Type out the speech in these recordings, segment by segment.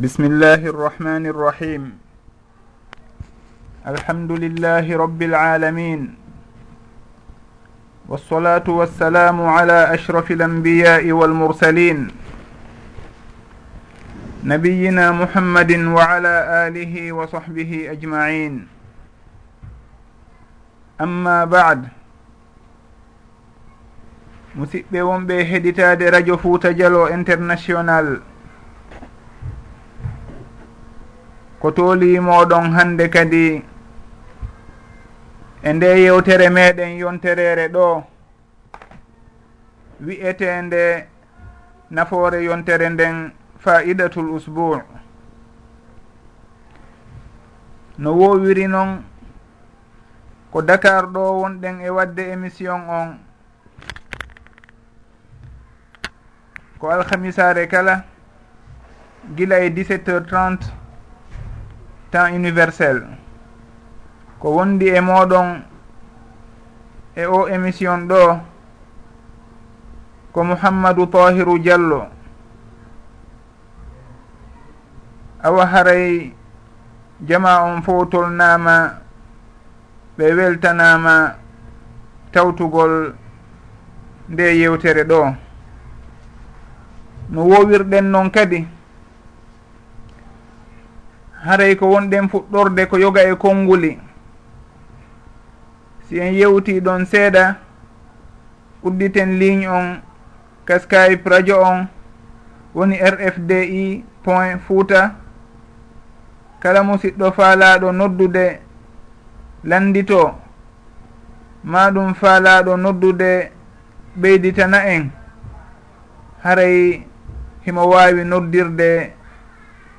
بسم الله الرحمن الرحيم الحمد لله رب العالمين والصلاة والسلام على أشرف الأنبياء والمرسلين نبينا محمد وعلى آله وصحبه أجمعين أما بعد musidɓe wonɓe heɗitade radio fouta dialo international. ko toolimoɗon hande kadi e nde yewtere meɗen yonterere ɗo wi'etende nafoore yontere nden faidatul usbou no wowiri noon ko dakar ɗo wonɗen e wadde émission on. Ko alhamisare kala gila e 17 heures 30 temps universel. Ko wondi e moɗon e o émission ɗo ko mouhammadou tahiru diallo. Awa haray jama on fof tolnama ɓe weltanama tawtugol nde yewtere ɗo. No wowirɗen noon kadi. haray ko wonɗen fuɗɗorde ko yoga e konnguli. Si en yewti ɗon seeɗa udditen ligne on ka skype radio on woni rfdi point fouta. Kala musidɗo faalaɗo noddude landito. Ma ɗum faalaɗo noddude ɓeyditana en. Haray himo wawi noddirde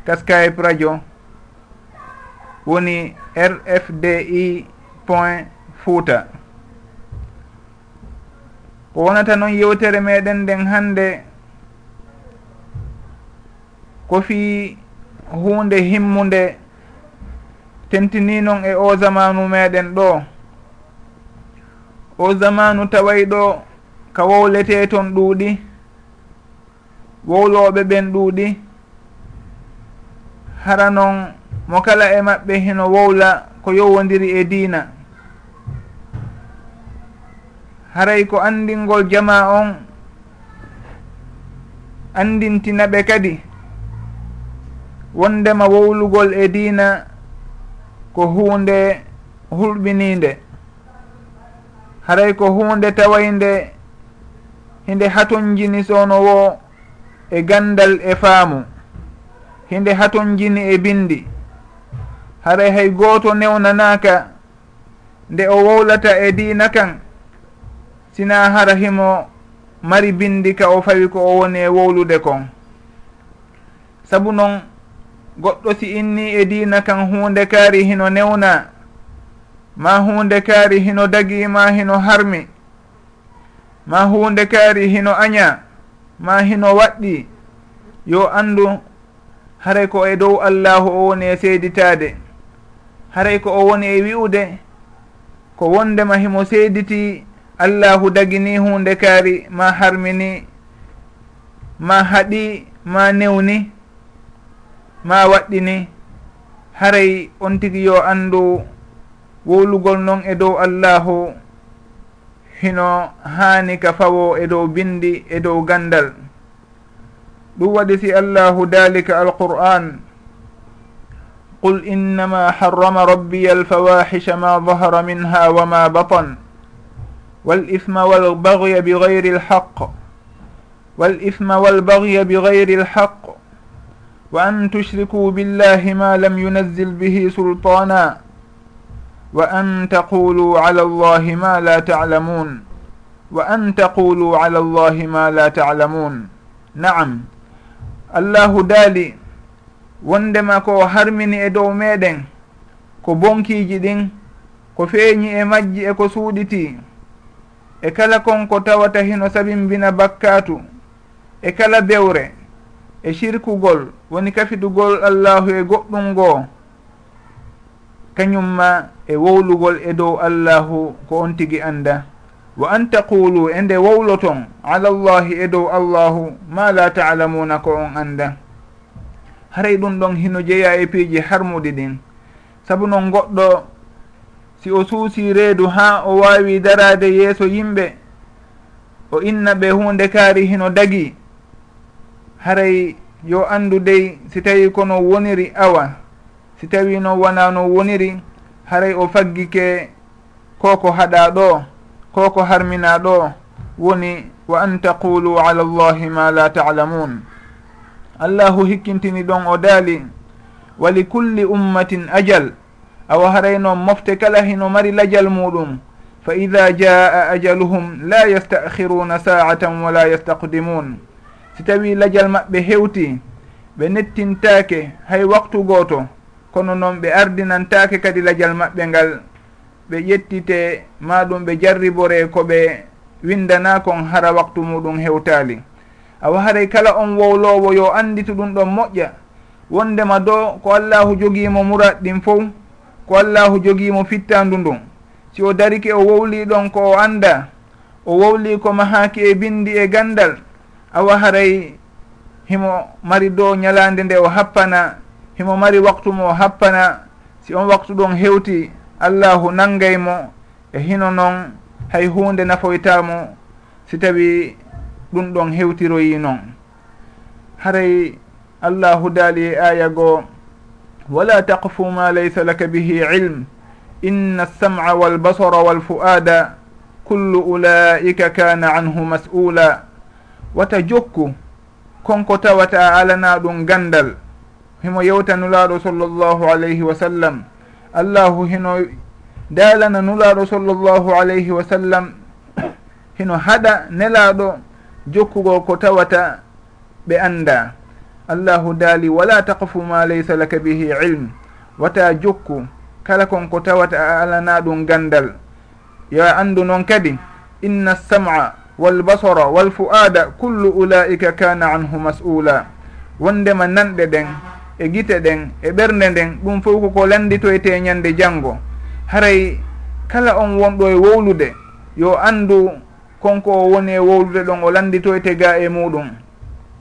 ka skype radio. woni rfdi point fouta. Ko wonata noon yewtere meɗen nden hande ko fi hunde himmude tentini noon e o zamanu meɗen ɗo. O zamanu taway ɗo ka wowlete toon ɗuuɗi wowloɓe ɓen ɗuuɗi hara noon mo kala e maɓɓe heno wowla ko yowodiri e diina. Haray ko andingol jama on andintinaɓe kadi. Wondema wowlugol e diina ko hunde hulɓininde haray ko hunde tawaynde hinde hatonjini sowno wo e gandal e faamu. Hinde hatonjini e bindi haray hay gooto newnanaka nde o wowlata e diina kan sina hara himo mari bindi ka o fawi ko o woni e wowlude kon. Sabu noon goɗɗo si inni e diina kan hunde kaari hino newna ma hunde kaari hino dagi ma hino harmi ma hunde kaari hino aña ma hino waɗɗi yo andu haray ko e dow allahu o woni e seeditade haray ko o woni e wi'ude ko wondema himo seediti allahu dagini hunde kaari ma harmini ma haɗi ma newni ma waɗɗini. Haray on tigi yo anndu wowlugol noon e dow allahu hino haani ka fawo e dow bindi e dow gandal. Ɗum waɗi si allahu dalika alqur'an. قل إنما حرم ربي الفواحش ما ظهر منها وما بطن والإثم والبغي بغير الحق والإثم والبغي بغير الحق وأن تشركوا بالله ما لم ينزل به سلطانا وأن تقولوا على الله ما لا تعلمون وأن تقولوا على الله ما لا تعلمون نعم الله دالي wondema ko harmini e dow meɗen ko bonkiji ɗin ko feeñi e majji e ko suuɗiti. E kala kon ko tawata hino sabimbina bakkatu e kala bewre e sirkugol woni kafitugol allahu e goɗɗum ngoo. Kañumma e wowlugol e dow allahu ko on tigi annda. Wa an taqulu e nde wowloton ala llahi e dow allahu ma la talamuna ko on annda. haray ɗum ɗon hino jeeya e piiji harmude ɗin. Saabu noon goɗɗo si o suusi reedu ha o wawi darade yeeso yimɓe o inna ɓe hunde kaari hino dagi. Haray yo andu dey si tawi kono woniri awa si tawi no wona no woniri haray o faggike koko haɗa ɗo koko harmina ɗo woni wa an taqulu ala allahi ma la talamun ta allahu hikkintini ɗon o daali. Wa li kulli ummatin ajal. Awa haray noon mofte kala hino mari lajal muɗum. Fa ida jaa ajaluhum la yastakhiruna sa'atan wala yastaqdimun. Si tawi lajal maɓɓe hewti ɓe nettintaake hay waktu gooto kono noon ɓe ardinantaake kadi lajal maɓɓe ngal. Ɓe ƴettite maɗum ɓe jarribore ko ɓe windanakon hara waktu muɗum hewtali awa haray kala on wowlowo yo anditu ɗum ɗon moƴƴa. Wondema do ko allahu jogiimo murat ɗin fof ko allahu jogiimo fittandu ndun. Si o darike o wowli ɗon ko o anda o wowli ko mahaki e bindi e gandal awa haray himo mari do ñalande nde o happana himo mari waktu mo o happana si on waktu ɗon hewti allahu nangaymo e hino noon hay hunde nafoytamo si tawi ɗum ɗon hewtiroyi noon haray allahu daali e aya goo wala taqfu ma laysa laka bihi ilm inna alsam'a walbasara walfu'ada kullu ulaika kana anhu mas'ula wata jokku konko tawata alana ɗum gandal. Himo yewtanulaɗo sallllahu alayhi wa sallam allahu hino dalana nulaɗo sallllahu alayhi wa sallam hino haɗa nelaɗo jokkugo ko tawata ɓe annda. Allahu daali wala taqfu ma laysa laka bihi ilm. Wata jokku kala kon ko tawata a alana ɗum gandal. Yo anndu noon kadi inna sama walbasara walfu'ada kullu ulaika kana anhu mas'ula wondema nanɗe ɗen e gite ɗen e ɓernde nden ɗum fof koko landitoyte e ñande janngo. Haray kala on wonɗo e wowlude yo anndu konko o woni e wowlude ɗon o landitoyte ga e muɗum.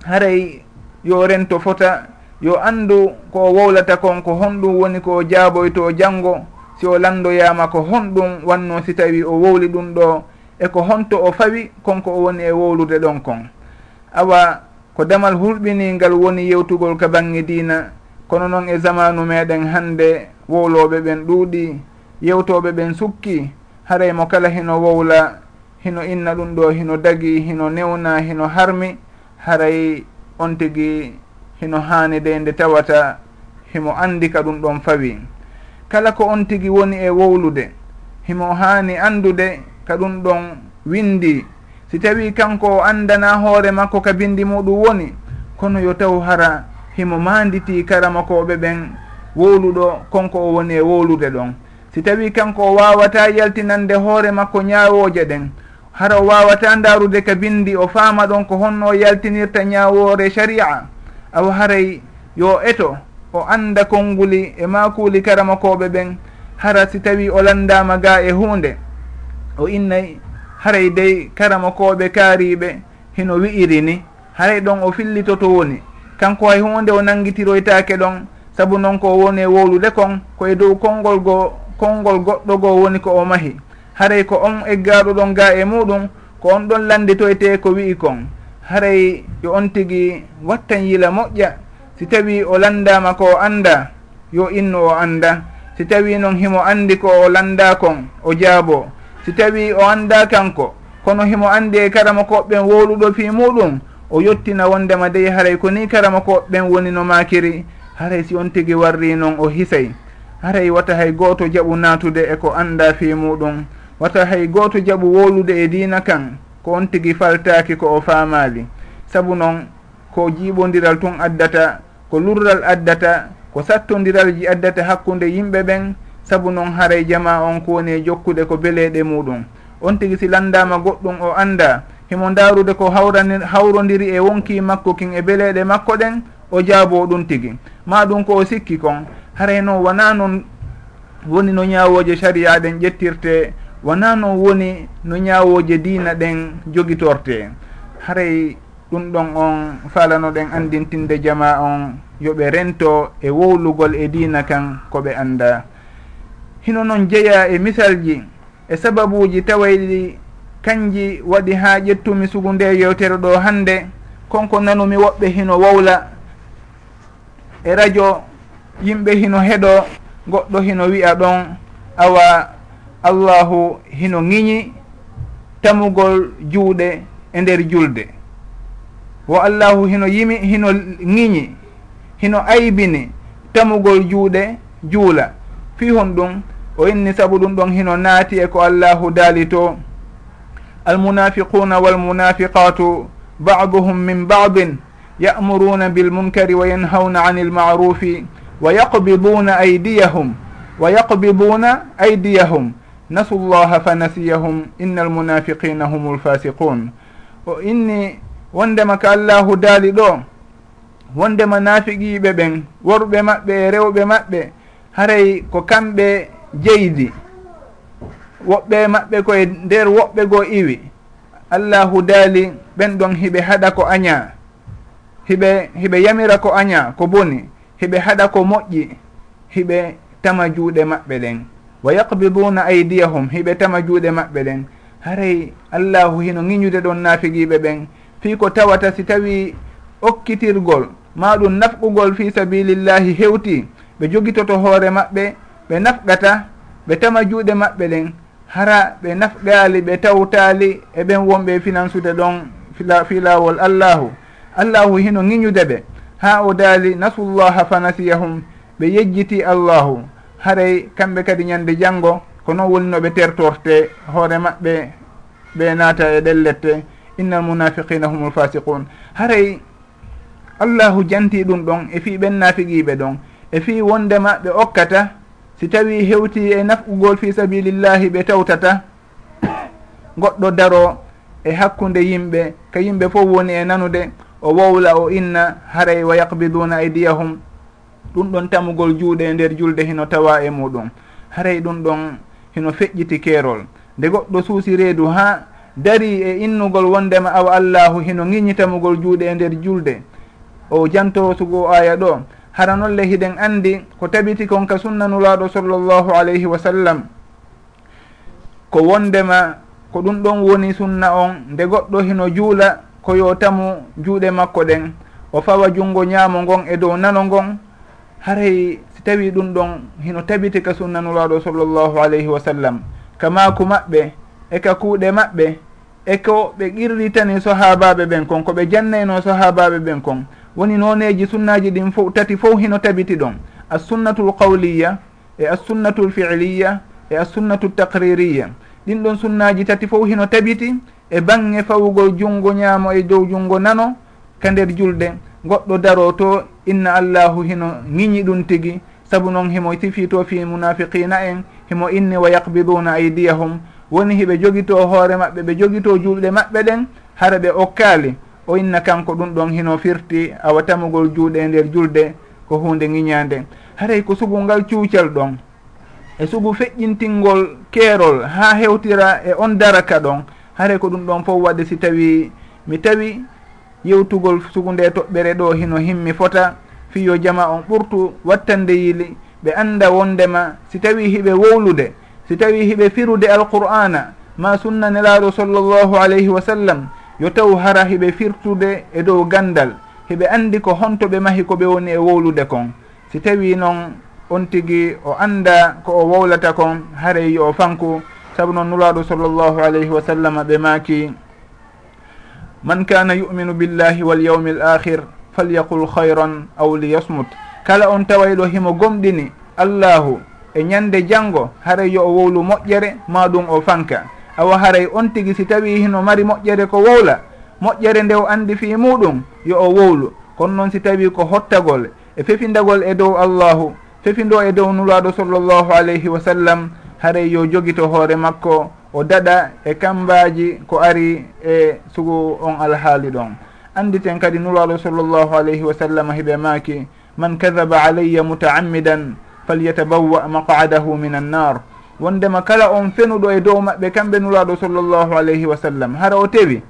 Haray yo rento fota yo andu ko o wowlata kon ko honɗum woni ko o jaaboyto janngo si o landoyama ko honɗum wanno si tawi o wowli ɗum ɗo. Eko honto o fawi konko o woni e wowlude ɗon kon. Awa ko damal hurɓiningal woni yewtugol ka bange dina kono noon e zamanu meɗen hande wowloɓe ɓen ɗuuɗi yewtoɓe ɓen sukki haray mo kala heno wowla hino inna ɗum ɗo hino dagi hino newna hino harmi haray on tigi hino haani de nde tawata himo andi ka ɗum ɗon fawi. Kala ko on tigi woni e wowlude himo haani andude ka ɗum ɗon windi. Si tawi kanko o andana hoore makko ka bindi muɗum woni kono yo taw hara himo manditi karamakoɓe ɓen wowluɗo konko o woni e wowlude ɗon. Si tawi kanko o wawata yaltinande hoore makko ñawoje ɗen hara o wawata ndarude ka bindi o faama ɗon ko honno yaltinirta ñawore sharia. Aw haray yo eto o anda konnguli e makuli karamakoɓe ɓen hara si tawi o landama ga e hunde o innay haray dey karamakoɓe kaariɓe hino wi'iri ni. Haray ɗon o fillito to woni. Kanko hay hunde o nangitiroytake ɗon saabu noon ko woni e wowlude kon koye dow konngol go konngol goɗɗo goo woni ko o mahi. haray ko on eggaɗo ɗon ga e muɗum ko on ɗon landitoyte e ko wi'i kon. Haray yo on tigui wattan yila moƴƴa si tawi o landama ko o anda yo innu o anda si tawi noon himo andi ko o landa kon o jaabo. Si tawi o anda kanko kono himo andi e karama koɓɓen wowluɗo fi muɗum o yettina wondema dey haray ko ni karama koɓɓen woni no makiri haray si on tigui warri noon o hisay. Haray wata hay goto jaɓu natude eko anda fi muɗum wata hay gooto jaɓu wolude e diina kan ko on tigi faltaki ko o faamali saabu noon ko jiiɓodiral tun addata ko lurral addata ko sattodiralji addata hakkude yimɓe ɓen saabu noon haray jama on ko woni e jokkude ko beleɗe muɗum. On tigi si landama goɗɗum o anda himo darude ko hawrani hawrodiri e wonki makko kin e beleɗe makko ɗen o jaabo ɗum tigi. Ma ɗum ko o sikki kon haray noon wona noon woni no ñawoje sariya ɗen ƴettirte wona noon woni no ñaawoje diina ɗen jogitorte? Haray ɗum ɗon on falanoɗen andintinde jama on yoɓe rento e wowlugol e diina kan koɓe anda hino noon jeeya e misalji e sababuji tawayɗi kanji waɗi ha ƴettumi sugu nde yewtere ɗo hannde konko nanumi woɓɓe hino wowla e radio yimɓe hino heɗo goɗɗo hino wiya ɗon awa allahu hino ŋiñi tamugol juuɗe e nder julde. Wo allahu hino yimi hino ŋiñi hino aybini tamugol juuɗe juula. Fi hon ɗum o inni sabu ɗum ɗon hino naati e ko allahu daali to almunafiquna walmunafiqatu baduhum min badin ya'muruna bilmunkari wa yanhawna ani lmarufi wa yaqbiduna aydiyahum wa yaqbiduna aydiyahum. nasu llaha fa nasiyahum inna almunafiqina hum lfasiqun o inni wondema ko allahu daali ɗo wondema naafiqiiɓe ɓen worɓe maɓɓe e rewɓe maɓɓe haray ko kamɓe jeydi. Woɓɓe maɓɓe koye nder woɓɓe goo iwi. Allahu daali ɓen ɗon hiɓe haɗa ko aña. Hiɓe hiɓe yamira ko aña ko boni. Hiɓe haɗa ko moƴƴi. Hiɓe tama juuɗe maɓɓe ɗen. wa yaqbiduna aydiyahum hiɓe tama juuɗe maɓɓe ɗen. Haray allahu hino ŋiñude ɗon naafigiiɓe ɓen. Fii ko tawata si tawi okkitirgol ma ɗum nafqugol fi sabilillahi hewti. Ɓe jogitoto hoore maɓɓe ɓe nafqata ɓe tama juuɗe maɓɓe ɗen. Hara ɓe nafgaali ɓe tawtaali e ɓen wonɓe finansude ɗon fi laawol allahu. Allahu hino ŋiñude ɓe. Ha o daali nasullaha fanasiyahum ɓe yejjiti allahu. haray kamɓe kadi ñande janngo ko noon woni noɓe tertorte hoore maɓɓe ɓe naata e ɗen lette innal munafiqina humul fasiqun. Haray allahu janti ɗum ɗon e fii ɓen naafiqiiɓe ɗon e fii wondema ɓe okkata si tawi hewti e nafugol fi sabilillahi ɓe tawtata goɗɗo daro e hakkude yimɓe ka yimɓe fof woni e nanude o wowla o inna haray wa yaqbiduna aydiyahum ɗum ɗon tamugol juuɗe e nder julde hino tawa e muɗum. Haray ɗum ɗon hino feƴƴiti keerol. Nde goɗɗo suusi reedu ha dari e innugol wondema awa allahu hino ŋiñitamugol juuɗe e nder julde. O jantowo sugo aya ɗo hara nolle hiɗen andi ko tabiti kon ka sunnanulaɗo sallllahu alayhi wa sallam ko wondema ko ɗum ɗon woni sunna on nde goɗɗo hino juula ko yo tamu juuɗe makko ɗen. O fawa junngo ñaamo ngon e dow nano ngon haray si tawi ɗum ɗon hino tabiti ka sunnanulaɗo sallllahu alayhi wa sallam ka maako maɓɓe e ka kuuɗe maɓɓe e ko ɓe qirritani sahabaɓe ɓen kon ko ɓe jannayno sahabaɓe ɓen kon. Woni noneji sunnaji ɗin fo tati fof hino tabiti ɗon. Assunnatul qawliya e assunnatul fiiliya e assunnatul taqririya ɗin ɗon sunnaji tati fof hino tabiti e bange fawugol junngo ñaamo e dow junngo nano ka nder julɗe goɗɗo daro to inna allahu hino ŋiñi ɗum tigi saabu noon himo sifito fi munafiqina en himo inni wa yaqbiduna aydiyahum. Woni hiɓe jogito hoore maɓɓe ɓe jogito julɗe maɓɓe ɗen hara ɓe okkaali. O inna kanko ɗum ɗon hino firti awa tamugol juuɗe e nder julde ko hunde ŋiñande haray ko sugu ngal cuucal ɗon e sugu feƴƴintingol keerol ha hewtira e on daraka ɗon. Haray ko ɗum ɗon fof waɗi si tawi mi tawi yewtugol sugunde toɓɓere ɗo hino himmi fota. Fiyo jama on ɓurtu wattande yili ɓe anda wondema si tawi hiɓe wowlude si tawi hiɓe firude alqur'ana ma sunna nelaɗo sallllahu alayhi wa sallam yo taw hara hiɓe firtude e dow gandal. Hiɓe andi ko honto ɓe mahi ko ɓe woni e wowlude kon. Si tawi noon on tigi o anda ko o wowlata kon haray yo o fanku. Saabu noon nulaɗo sallllahu alayhi wa sallam ɓe maaki man kana yuminu billahi wal yawmi l akhir falyaqul hayran aw liyasmut. Kala on tawayɗo himo gomɗini allahu e ñande janngo haray yo o wowlu moƴƴere ma ɗum o fanka. Awa haray on tigi si tawi hino mari moƴƴere ko wowla moƴƴere nde o andi fi muɗum yo o wowlu. Kono noon si tawi ko hottagol e fefindagol e dow allahu fefindo e dow nulaɗo sallllahu alayhi wa sallam haray yo jogito hoore makko o daɗa e kambaji ko ari e sugu on alhaali ɗon. Anditen kadi nuraɗo sallllahu alayhi wa sallam hiɓe maaki man kadaba alayya mutaammidan falyatabawa maqadahu min annar wondema kala on fenuɗo e dow maɓɓe kamɓe nuraɗo sallllahu alayhi wa sallam. Hara o tewi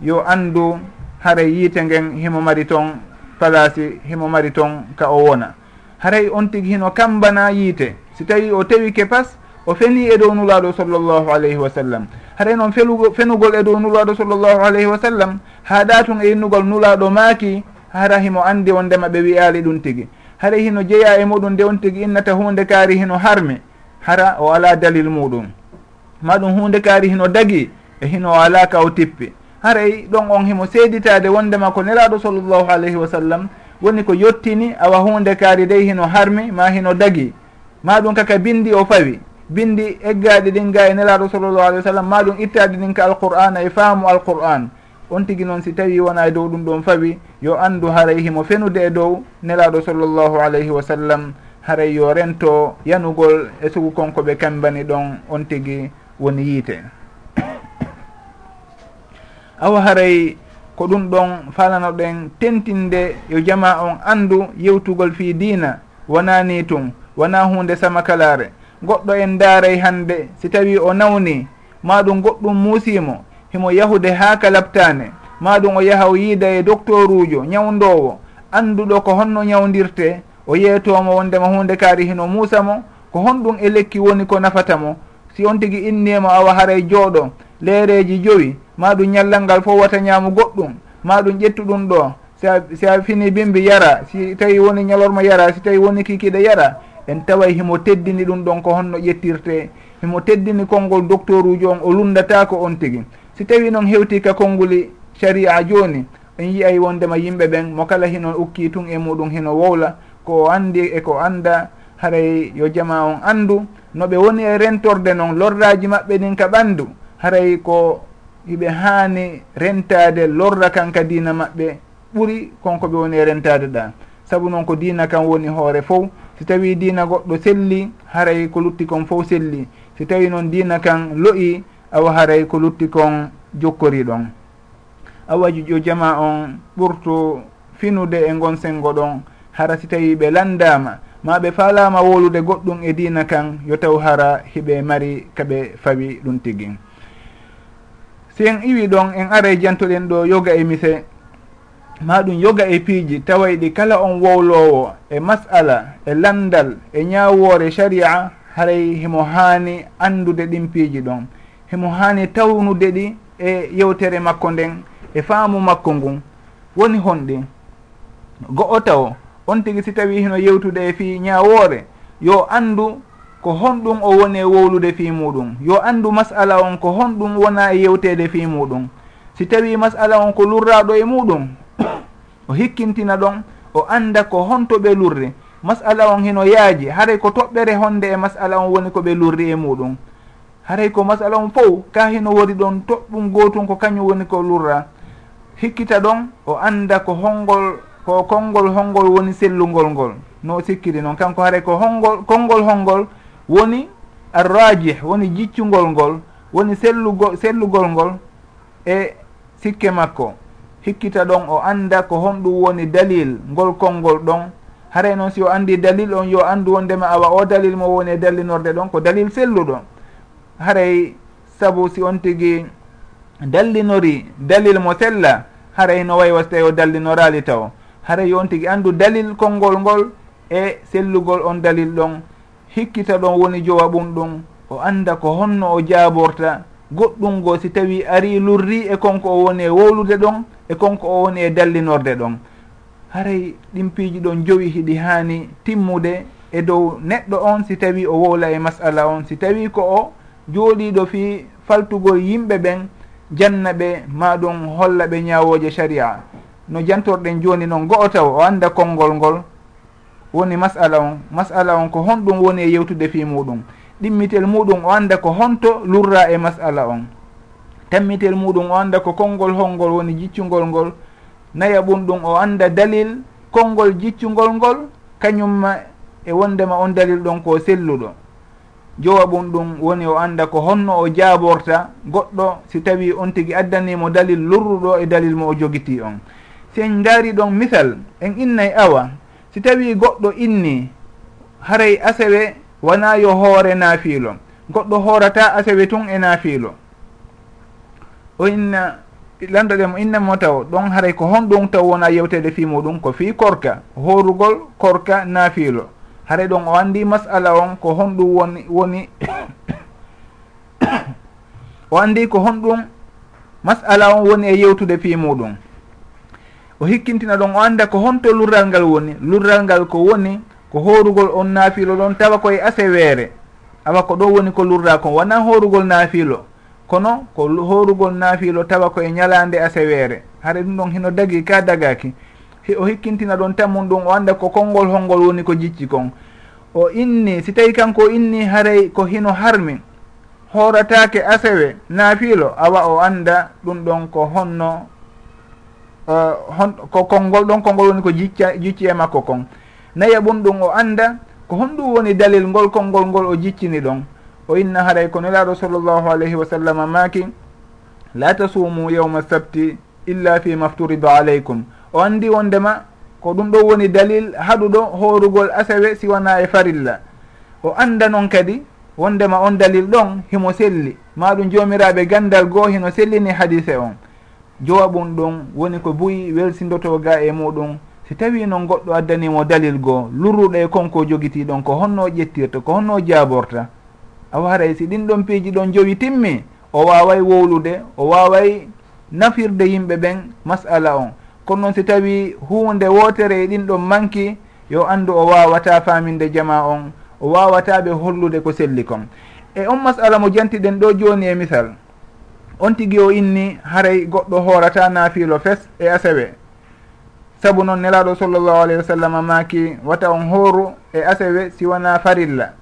yo andu haray yiite ngen himo mari toon place himo mari toon ka o wona. Haray on tigi hino kambana yiite. Si tawi o tewi ke pas o feni e dow nulaɗo sallllahu alayhi wa sallam. Haɗay noon felugo fenugol e dow nulaɗo sallllahu alayhi wa sallam ha ɗa tun e innugol nulaɗo maaki hara himo andi on ndema ɓe wiyali ɗum tigi. Haɗa hino jeeya e muɗum nde on tigi innata hunde kaari hino harmi hara o ala dalil muɗum maɗum hunde kaari hino dagui e hino ala ka o tippi. Haray ɗon on himo seeditade wondema ko nelaɗo sallllahu alayhi wa sallam woni ko yettini awa hunde kaari dey hino harmi ma hino dagui maɗum kaka bindi o fawi. bindi eggaɗi ɗin ga e nelaɗo sallllahu alih wa sallam maɗum ittade ɗin ka alqur'ana e faamu alqur'an. On tigui noon si tawi wona e dow ɗum ɗon fawi yo andu haray himo fenude e dow nelaɗo sallllahu alayhi wa sallam haray yo rento yanugol e sugu konko ɓe kambani ɗon on tigui woni yiite. Awa haray ko ɗum ɗon falano ɗen tentinde yo jama on andu yewtugol fi dina wona ni tun wona hunde samakalare goɗɗo en daaray hannde. Si tawi o nawni maɗum goɗɗum muusimo himo yahude haa kalaptaane maɗum o yaha o yiida e docteur ujo ñawndowo annduɗo ko honno ñawdirte o yeetomo wondema hunde kaari hino muusa mo. Ko honɗum e lekki woni ko nafata mo. Si on tigi innimo awa haray jooɗo leereji joyi maɗum ñallal ngal fof wata ñaamu goɗɗum. Maɗum ƴettuɗum ɗo si a fini bimbi yara si tawi woni ñalorma yara si tawi woni kikiɗe yara en tawa himo teddini ɗum ɗon ko honno ƴettirte himo teddini konngol docteur uji on o lundatako on tigi. Si tawi noon hewti ka konnguli sharia joni en yiyay wondema yimɓe ɓen mo kala hino ukki tun e muɗum hino wowla ko andi eko anda haray yo jama on andu noɓe woni e rentorde noon lorraji maɓɓe ɗin ka ɓandu haray ko hiɓe haani rentade lorra kan ka dina maɓɓe ɓuri konko ɓe woni e rentade ɗa saabu noon ko dina kan woni hoore fof si tawi dina goɗɗo selli haray ko lutti kon fof selli. Si tawi noon dina kan lo'i awa haray ko lutti kon jokkori ɗon. Awaji jo jama on ɓurtu finude e gon sengo ɗon. Hara si tawi ɓe landama ma ɓe falama wolude goɗɗum e dina kan yo taw hara hiɓe mari kaɓe fawi ɗum tigui si en iwi ɗon en ara jantoɗen ɗo yoga e mise. ma ɗum yoga e piiji taway ɗi kala on wowlowo e mas'ala e landal e ñawore sharia haray himo haani andude ɗin piiji ɗon. Himo haani tawnude ɗi e yewtere makko nden e faamu makko ngun. Woni honɗi go'o taw on tigi si tawi hino yewtude e fi ñawore yo andu ko honɗum o woni e wowlude fi muɗum. Yo andu mas'ala on ko honɗum wona e yewtede fi muɗum. Si tawi mas'ala on ko lurraɗo e muɗum o hikkintina ɗon o anda ko honto ɓe lurri. Masala on hino yaaji haray ko toɓɓere honde e masala on woni ko ɓe lurri e muɗum. Haray ko masala on fof ka hino wori ɗon toɓɓum gotum ko kañum woni ko lurra. Hikkita ɗon o anda ko hongol ko konngol honngol woni sellungol ngol. No sikkiri noon kanko haray ko honngol konngol honngol woni arrajih woni jiccungol ngol woni sellugol sellugol ngol e sikke makko. hikkita ɗon o anda ko honɗum woni dalil ngol konngol ɗon. Haray noon si o andi dalil on yo andu wondema awa o dalil mo woni e dallinorde ɗon ko dalil selluɗo haray saabu si on tigui dallinori dalil mo sella haray no way was tawi o dallinorali taw. Haray yo on tigui andu dalil konngol ngol e sellugol on dalil ɗon. Hikkita ɗon woni jowa ɓum ɗum o anda ko honno o jaaborta. goɗɗum ngo si tawi ari lurri e konko o woni e wowlude ɗon e konko o woni e dallinorde ɗon. Haray ɗin piiji ɗon jowi hiɗi haani timmude e dow neɗɗo on si tawi o wowla e masala on. Si tawi ko o jooɗiɗo fi faltugol yimɓe ɓen janna ɓe ma ɗum holla ɓe ñawoje sharia. No jantorɗen joni noon go'o taw o anda konngol ngol woni masala on. Masala on ko honɗum woni e yewtude fi muɗum. ɗimmitel muɗum o anda ko honto lurra e masala on. Tammitel muɗum o anda ko konngol holngol woni jiccungol ngol. Naya ɓum ɗum o anda dalil konngol jiccungol ngol. Kañumma e wondema on dalil ɗon ko selluɗo. Jowa ɓum ɗum woni o anda ko honno o jaaborta. Goɗɗo si tawi on tigui addanimo dalil lurruɗo e dalil mo o jogiti on. Si en daari ɗon misal en innay awa. Si tawi goɗɗo inni haray asewe wona yo hoore naafiilo goɗɗo hoorata asewe tun e naafiilo o inna landoɗe mo innamo taw ɗon haray ko honɗum taw wona yewtede fi muɗum ko fi korka horugol korka naafiilo haray ɗon o anndi masala on ko honɗum woni woni o anndi ko honɗum masala on woni e yewtude fi muɗum. O hikkintina ɗon o annda ko honto lurral ngal woni lurral ngal ko woni ko horugol on naafilo ɗon tawa koye aseweere awa ko ɗo woni ko lurda kon. Wona horugol naafilo? Kono ko horugol naafilo tawa koye ñalande aseweere haɗa ɗum ɗon hino dagi ka dagaki o hikkintina ɗon tammum ɗum o anda ko konngol holngol woni ko jicci kon. O inni si tawi kanko inni haray ko hino harmi horatake asewe naafilo awa o anda ɗum ɗon ko honno uh, hon, ko konngol ɗon konngol woni ko jicca jicci e makko kon. naya ɓum ɗum o anda ko honɗum woni dalil ngol konngol ngol o jiccini ɗon. O inna haray ko nelaɗo sallllahu alayhi wa sallam maki la tasumu yawma sabti illa fi mafturidu aleykum o andi wondema ko ɗum ɗo woni dalil haɗuɗo horugol asawe siwana e farilla. O anda noon kadi wondema on dalil ɗon himo selli. Maɗum jomiraɓe gandal goo hino sellini hadise on. Jowaɓum ɗum woni ko buyi welsindotoga e muɗum. si tawi noon goɗɗo addanimo dalil goo lurruɗo e konko jogiti ɗon ko honno ƴettirta ko honno jaaborta. Awa haray si ɗin ɗon piiji ɗon jowi timmi o waway wowlude o waway nafirde yimɓe ɓen masala on. Kono noon si tawi hunde wotere e ɗin ɗon manki yo andu o wawata faminde jama on o wawata ɓe hollude ko selli kon. E on masala mo jantiɗen ɗo joni e misal. On tigui o inni haray goɗɗo hoorata naafilo fes e asewe saabu noon nelaɗo sallllahu alayhi wa sallam maaki wata on hooru e asewe siwana farilla.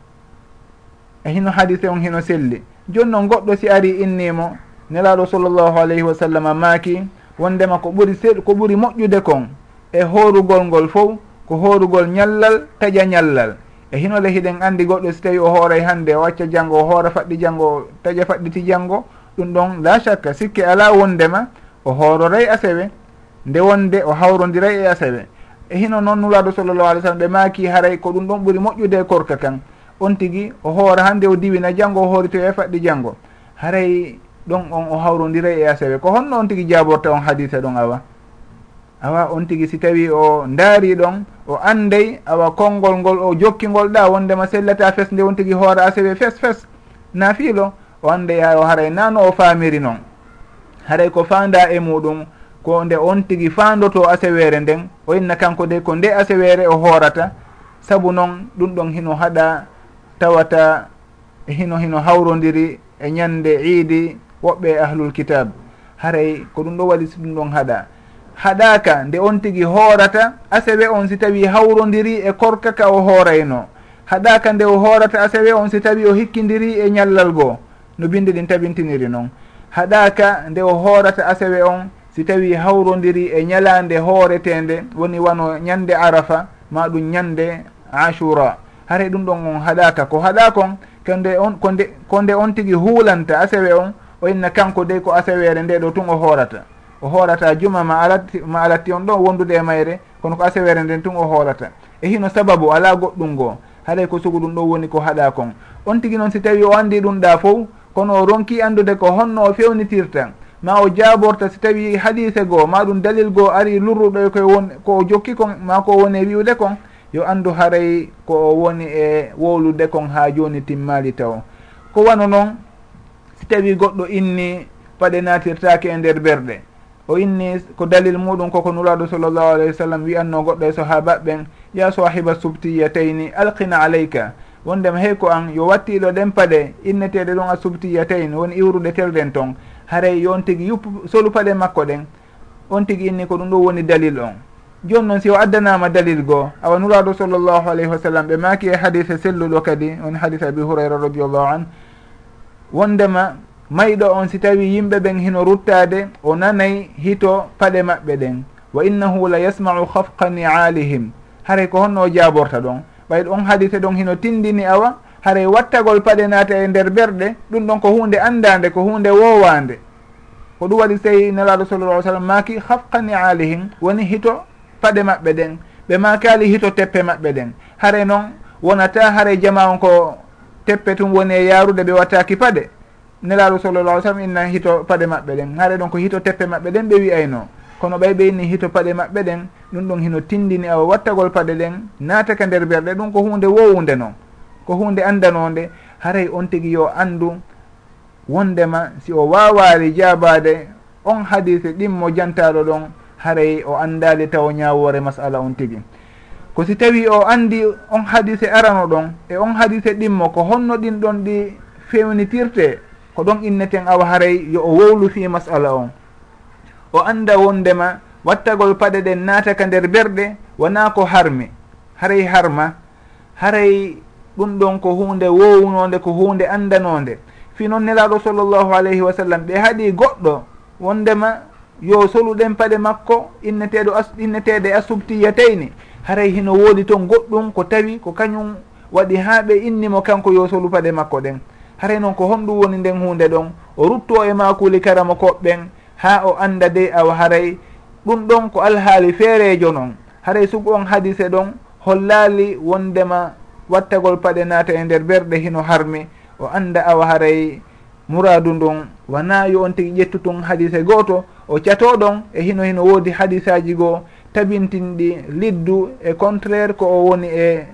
E hino hadise on hino selli. Joni noon goɗɗo si ari innimo nelaɗo sallllahu alayhi wa sallam maaki wondema ko ɓuri se ko ɓuri moƴƴude kon e hoorugol ngol fof ko hoorugol ñallal taƴa ñallal. E hinole hiɗen andi goɗɗo si tawi o hooray hannde o acca janngo o hoora faɗɗi janngo taƴa faɗɗiti janngo ɗum ɗon la chakka sikke ala wondema o hoororay asewe nde wonde o hawrodiray e asawe e hino noon nulaɗo sallllahu alih w sallam ɓe maaki haray ko ɗum ɗon ɓuuri moƴƴude e korka kan. On tigui o hoora hande o diwina janggo o hoorito e faɗɗi janggo haray ɗon on o hawrodiray e asawe ko honno on tigui jaborta on hadise ɗon awa? Awa on tigui si tawi o daari ɗon o anday awa konngol ngol o jokkingol ɗa wondema sellata fes nde on tigui hoora asewe fes fes. Nafiilo o anday ha o haray nano o faamiri noon. Haray ko fanda e muɗum ko nde on tigi fandoto asewere nden o inna kanko de ko nde asewere o hoorata saabu noon ɗum ɗon hino haɗa tawata hino hino hawrodiri e ñande iidi woɓɓe e ahlul kitab. Haray ko ɗum ɗo waɗi si ɗum ɗon haɗa. Haɗaka nde on tigi hoorata asewe on si tawi hawrodiri e korkaka o hoorayno haɗaka nde o hoorata asewe on si tawi o hikkidiri e ñallal goo. No binde ɗin tabintiniri noon haɗaka nde o hoorata asewe on si tawi hawrodiri e ñalande hooretende woni wano ñande arafa ma ɗum ñande ashura hare ɗum ɗon on haɗaka ko haɗa kon konde on konde konde on tigui huulanta asewe on o inna kanko dey ko asewere nde ɗo tun o hoorata. O hoorata juma ma alatti ma alatti on ɗon wondude e mayre kono ko asewere nden tun o hoorata. E hino sababu ala goɗɗum goo haɗay ko sugu ɗum ɗo woni ko haɗa kon. On tigui noon si tawi o andi ɗum ɗa fof kono o ronki andude ko honno o fewnitirta ma o jaaborta si tawi hadise goo ma ɗum dalil goo ari lurruɗo e koye won ko o jokki kon ma ko woni e wiwde kon yo anndu haray ko o woni e wowlude kon ha joni timmali taw. Ko wano noon si tawi goɗɗo inni paɗe natirtake e nder berɗe o inni ko dalil muɗum koko nuraɗo sallllahu alayhi wa sallam wiyanno goɗɗo e sahabaɓɓen ya sahiba subtiyatayni alqina aleyka wondema hey ko an yo wattiɗo ɗen paɗe inneteɗe ɗon a subtiyatayni woni iwrude telɗen ton. haray yon tigui yuppu solu paɗe makko ɗen on tigui inni ko ɗum ɗo woni dalil on. Joni noon si o addanama dalil goo awa nuraɗo sallllahu alayhi wa sallam ɓe maki e hadise selluɗo kadi woni hadise abi hurayra radiallahu an wondema mayɗo on si tawi yimɓe ɓen hino ruttade o nanayi hito paɗe maɓɓe ɗen. Wa innahu la yasmau hafqa nialihim. Haray ko honno o jaaborta ɗon. Ɓayɗo on hadise ɗon hino tindini awa haray wattagol paɗe naata e nder berɗe ɗum ɗon ko hunde andade ko hunde wowande ko ɗum waɗi tawi nelaɗo sallallah ai sallam maki hafqani alihim woni hito paɗe maɓɓe ɗen ɓe makali hito teppe maɓɓe ɗen. Hare noon wonata haray jama on ko teppe tum woni e yarude ɓe wattaki paɗe. Nelaɗo sallallah sallam inna hito paɗe maɓɓe ɗen. Haare ɗon ko hito teppe maɓɓe ɗen ɓe wiyayno kono ɓay ɓe inni hito paɗe maɓɓe ɗen ɗum ɗon hino tindini awa wattagol paɗe ɗen nataka nder berɗe ɗum ko hunde wowunde noon. ko hunde andanode haray on tigui yo andu wondema si o wawali jabade on hadise ɗimmo jantaɗo ɗon haray o andali taw ñawore masala on tigui ko si tawi o andi on hadise arano ɗon e on hadise ɗimmo ko honno ɗin ɗon ɗi fewnitirte ko ɗon inneten awa haray yo o wowlu fi masala on. O anda wondema wattagol paɗe ɗen nataka nder berɗe wona ko harmi. Haray harma haray ɗum ɗon ko hunde wowunode ko hunde andanode fi noon nelaɗo sallllahu alayhi wa sallam ɓe haaɗi goɗɗo wondema yo soluɗen paɗe makko inneteɗo as, inneteɗe asubtiyatayni haray hino woodi toon goɗɗum ko tawi ko kañum waɗi ha ɓe innimo kanko yo solu paɗe makko ɗen. Haray noon ko honɗum woni nden hunde ɗon. O rutto e makuli karama koɓɓen ha o anda de awa haray. Ɗum ɗon ko alhaali feerejo noon. Haray sugu on hadise ɗon hollali wondema wattagol paɗe naata e nder berɗe hino harmi o anda awa haray muradu ndun. Wonaayi on tigi ƴettutun hadise gooto o catoɗon e hino hino woodi hadisaji goo. Tabintinɗi liddu e contraire ko o woni e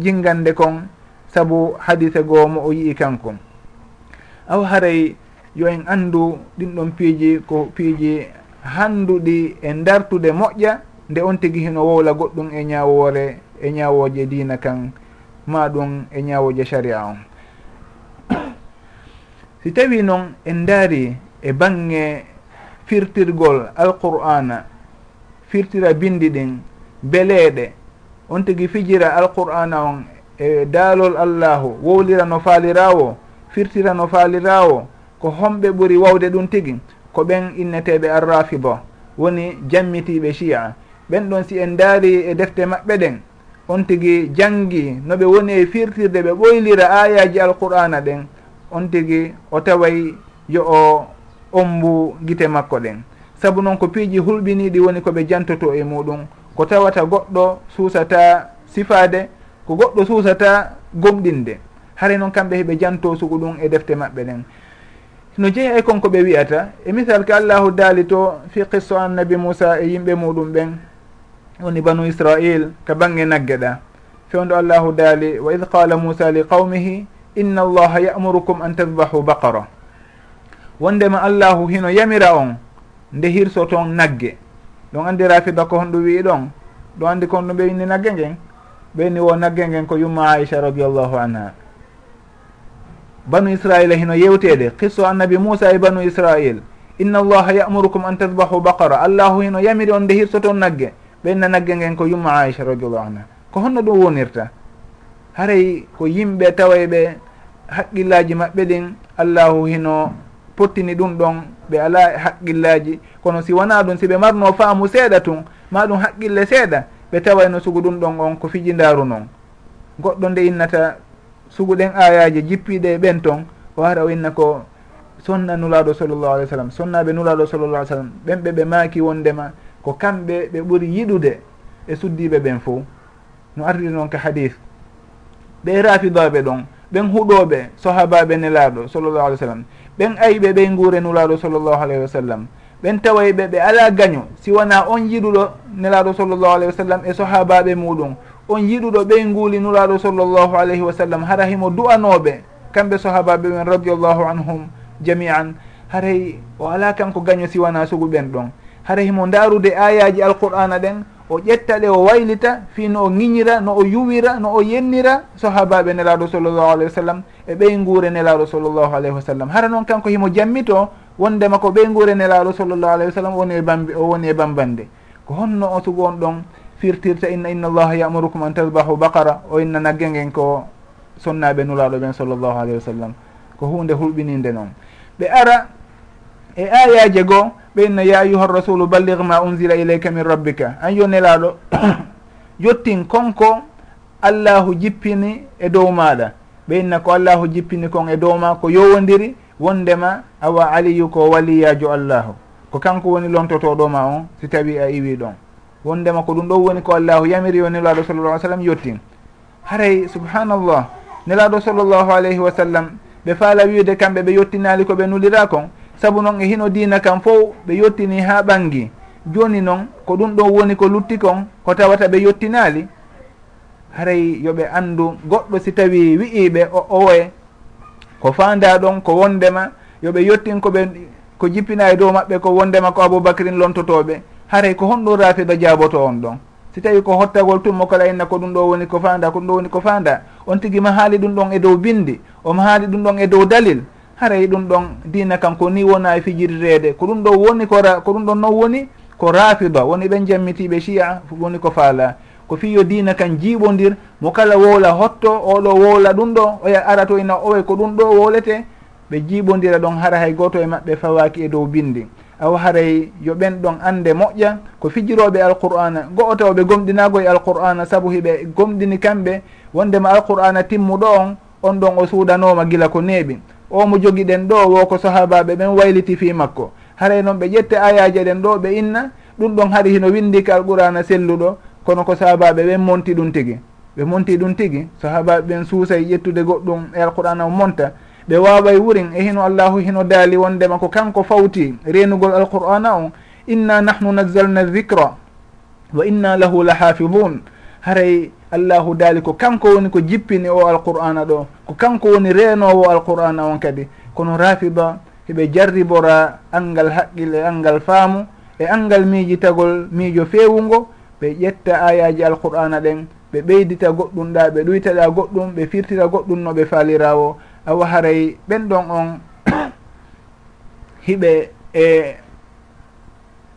jingande kon saabu hadise goo mo o yii kanko. Awa haray yo en anndu ɗin ɗon piiji ko piiji handuɗi e dartude moƴƴa nde on tigi hino wowla goɗɗum e ñawoore e ñawoje dina kan ma ɗum e ñawoje sharia on. Si tawi noon en daari e bange firtirgol alqur'ana firtira bindi ɗin beleeɗe on tigi fijira alqur'ana on e daalol allahu wowlira no faalirawo firtira no faalirawo ko homɓe ɓuri wawde ɗum tigi ko ɓen inneteɓe arrafida woni jammitiɓe chiya ɓen ɗon si en daari e defte maɓɓe ɗen on tigi janggi no ɓe woni e firtirde ɓe ɓoylira ayaji alqur'ana ɗen on tigi o taway yo o ombu guite makko ɗen. Saabu noon ko piiji hulɓiniɗi woni koɓe jantoto e muɗum ko tawata goɗɗo suusata sifade ko goɗɗo suusata gomɗinde. Haray noon kamɓe heɓe janto sugu ɗum e defte maɓɓe ɗen. No jeeya e konko ɓe wiyata e misal ko allahu daali to fi qisso annabi moussa e yimɓe muɗum ɓen woni banu israil ka bange nagge ɗa. Fewndo allahu daali wa id qala moussa li qawmihi inna allaha yamurukum an tadbahu baqara. Wondema allahu hino yamira on nde hirso toon nagge. Ɗon andira fida ko honɗum wii ɗon? Ɗon andi kon ɗum ɓeyni nagge ngen? Ɓeyni wo nagge ngen ko yumma aicha radiallahu anha. Banu israila hino yewtede qisso annabi moussa e banu israil inna allaha yamurukum an tadbahu baqara. Allahu hino yamiri on nde hirso toon nagge. ɓenna nagge ngen ko yumma aicha radiallahu anha. Ko honno ɗum wonirta? Haray ko yimɓe tawa ɓe haqqillaji maɓɓe ɗin allahu hino pottini ɗum ɗon ɓe ala haqqillaji kono si wona ɗum si ɓe marno faamu seeɗa tun ma ɗum haqqille seeɗa ɓe tawayno sugu ɗum ɗon on ko fijindaru noon goɗɗo nde innata sugu ɗen ayaji jippiɗe ɓen ton o hara o inna ko sonna nulaɗo sallllahu alih w sallam sonnaɓe nulaɗo sallllah alih w sallam ɓen ɓe ɓe maaki wondema. ko kamɓe ɓe ɓuri yiɗude e suddiɓe ɓen fo no ardi noon ka hadis. Ɓe rafidaɓe ɗon ɓen huuɗoɓe sahabaɓe nelaɗo sallllahu alih w sallam ɓen ayiɓe ɓey nguure nulaɗo sallllahu alayhi wa sallam ɓen tawayɓe ɓe ala gaño si wona on yiɗuɗo nelaɗo sallllahu alayhi wa sallam e sahabaɓe muɗum on yiɗuɗo ɓey nguuli nulaɗo sallllahu alayhi wa sallam hara himo du'anoɓe kamɓe sahabaɓe ɓen radiallahu anhum jamian haray o ala kanko gaño si wona sugu ɓen ɗon. hara himo ndaarude ayaji alqur'ana ɗen o ƴetta ɗe o waylita fi no o ŋiñira no o yuwira no o yennira sahabaɓe nelaɗo sallllahu alayhi wa sallam e ɓey guure nelaɗo sallllahu alayhi wa sallam. Hara noon kanko himo jammito wondema ko ɓey guure nelaɗo sallllahu alayhi wa sallam woni e bambi o woni e bambande. Ko honno o sugu on ɗon firtirta inna inna allaha yamurukum an tasbahu baqara o inna nagge ngen ko sonnaɓe nulaɗo ɓen sallllahu alayhi wa sallam. Ko hunde hulɓininde noon. Ɓe ara e ayaje goo ɓeyna ya ayuha rasulu balligue ma unzila ilayka min rabbika. An yo nelaɗo yettin konko allahu jippini e dow maɗa ɓeyna ko allahu jippini kon e dow ma ko yowodiri wondema awa aliyu ko waliyajo allahu. Ko kanko woni lontotoɗoma on si tawi a iwi ɗon. Wondema ko ɗum ɗo woni ko allahu yamiri yo nelaɗo sallallah ai sallam yettin haray subhanallah nelaɗo sallllahu alayhi wa sallam ɓe faala wiide kamɓe ɓe yettinali koɓe nulira kon saabu noon e hino dina kam fo ɓe yettini ha ɓangi joni noon ko ɗum ɗon woni ko lutti kon ko tawata ɓe yettinali haray yoɓe andu goɗɗo si tawi wi'iɓe o owoye ko fanda ɗon ko wondema yoɓe yettin koɓe ko jippina e dow maɓɓe ko wondema ko aboubacrin lontotoɓe haray ko honɗum rafida jaboto on ɗon. Si tawi ko hottagol tummo kala inna ko ɗum ɗo woni ko fanda ko ɗum ɗo woni ko fanda on tigui ma haali ɗum ɗon e dow bindi omo haali ɗum ɗon e dow dalil. haray ɗum ɗon dina kan ko ni wona e fijirirede ko ɗum ɗo woni ko ko ɗum ɗon noon woni ko rafida woni ɓen jammitiɓe chia woni ko faala. Ko fiyo dina kan jiiɓodir mo kala wowla hotto oɗo wowla ɗum ɗo oya ara to ina e owe ko ɗum ɗo wowlete ɓe jiiɓodira ɗon hara hay goto e maɓɓe fawaki e dow bindi. Aw haray yo ɓen ɗon ande moƴƴa ko fijiroɓe alqur'ana go'o taw e ɓe gomɗinago e alqur'ana saabu hiɓe gomɗini kamɓe wondema alqur'ana timmuɗo on on ɗon o suudanoma gila ko neeɓi. o mo jogiɗen ɗo wo ko sahabaɓe ɓen wayliti fi makko. Haray noon ɓe ƴette ayaji ɗen ɗo ɓe inna ɗum ɗon hari hino windiki alqurana selluɗo kono ko sahabaɓe ɓen monti ɗum tigui ɓe monti ɗum tigui sahabaɓe ɓen suusay ƴettude goɗɗum e alqurana o monta. Ɓe waway wurin e hino allahu hino daali wondema ko kanko fawti renugol alqur'ana o inna nahnu nazzalna dicra wa inna lahu la hafidun haray allahu daali ko kanko woni ko jippini o alqur'ana ɗo ko kanko woni reenowo alqur'ana on kadi. Kono rafida heɓe jarribora angal haqqille angal faamu e angal miijitagol miijo fewugo ɓe ƴetta ayaji alqur'ana ɗen ɓe ɓeydita goɗɗum ɗa ɓe ɗuytaɗa goɗɗum ɓe firtira goɗɗum no ɓe faalirawo awa haray ɓen ɗon on hiɓe e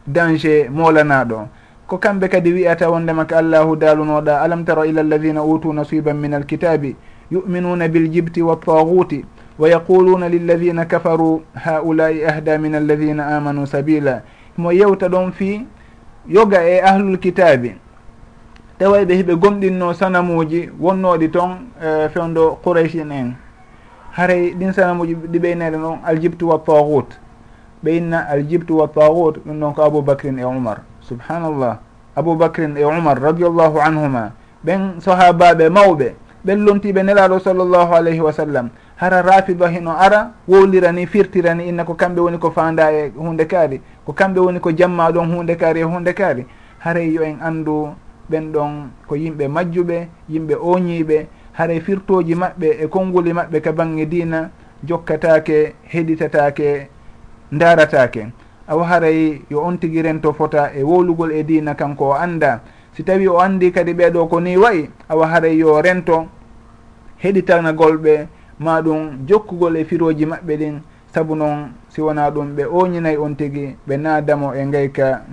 danger molanaɗo ko kamɓe kadi wiyata wondema ko allahu daalunoɗa alam tara ila alladina utu nasiban min alkitabi yuminuna biljibti wattaguti wa yaquluna lilladina kafaru haulai ahda min alladina amanu sabila mo yewta ɗon fi yoga e ahlul kitabi tawa ɓe hiɓe gomɗinno sanamuji wonnoɗi toon e, fewdo qouraish en en. Haray ɗin sanamuji ɗi ɓeynede noon aljibtu wa tagut ɓeynna aljibtu wa tagut ɗum ɗon ko aboubacrin e oumar subhanallah. Aboubacrin e umar radiallahu anhuma. Ɓen sahabaɓe mawɓe. Ɓen lontiɓe nelaɗo sallllahu alayhi wa sallam. Hara rafida hino ara wowlirani firtirani inna ko kamɓe woni ko fanda e hunde kaari. Ko kamɓe woni ko jamma ɗon hunde kaari e hunde kaari. Haray yo en andu ɓen ɗon ko yimɓe majjuɓe yimɓe oñiɓe haray firtoji maɓɓe e konnguli maɓɓe ka bange dina jokkatake heɗitatake daratake o haray yo on tigi rento fota e wowlugol e dina kanko o anda si tawi o andi kadi ɓeeɗo ko ni wayi awa haray yo rento heɗitanagolɓe ma ɗum jokkugol e firoji maɓɓe ɗin. Saabu noon si wona ɗum ɓe oñinayi on tigi ɓe naadamo e gayka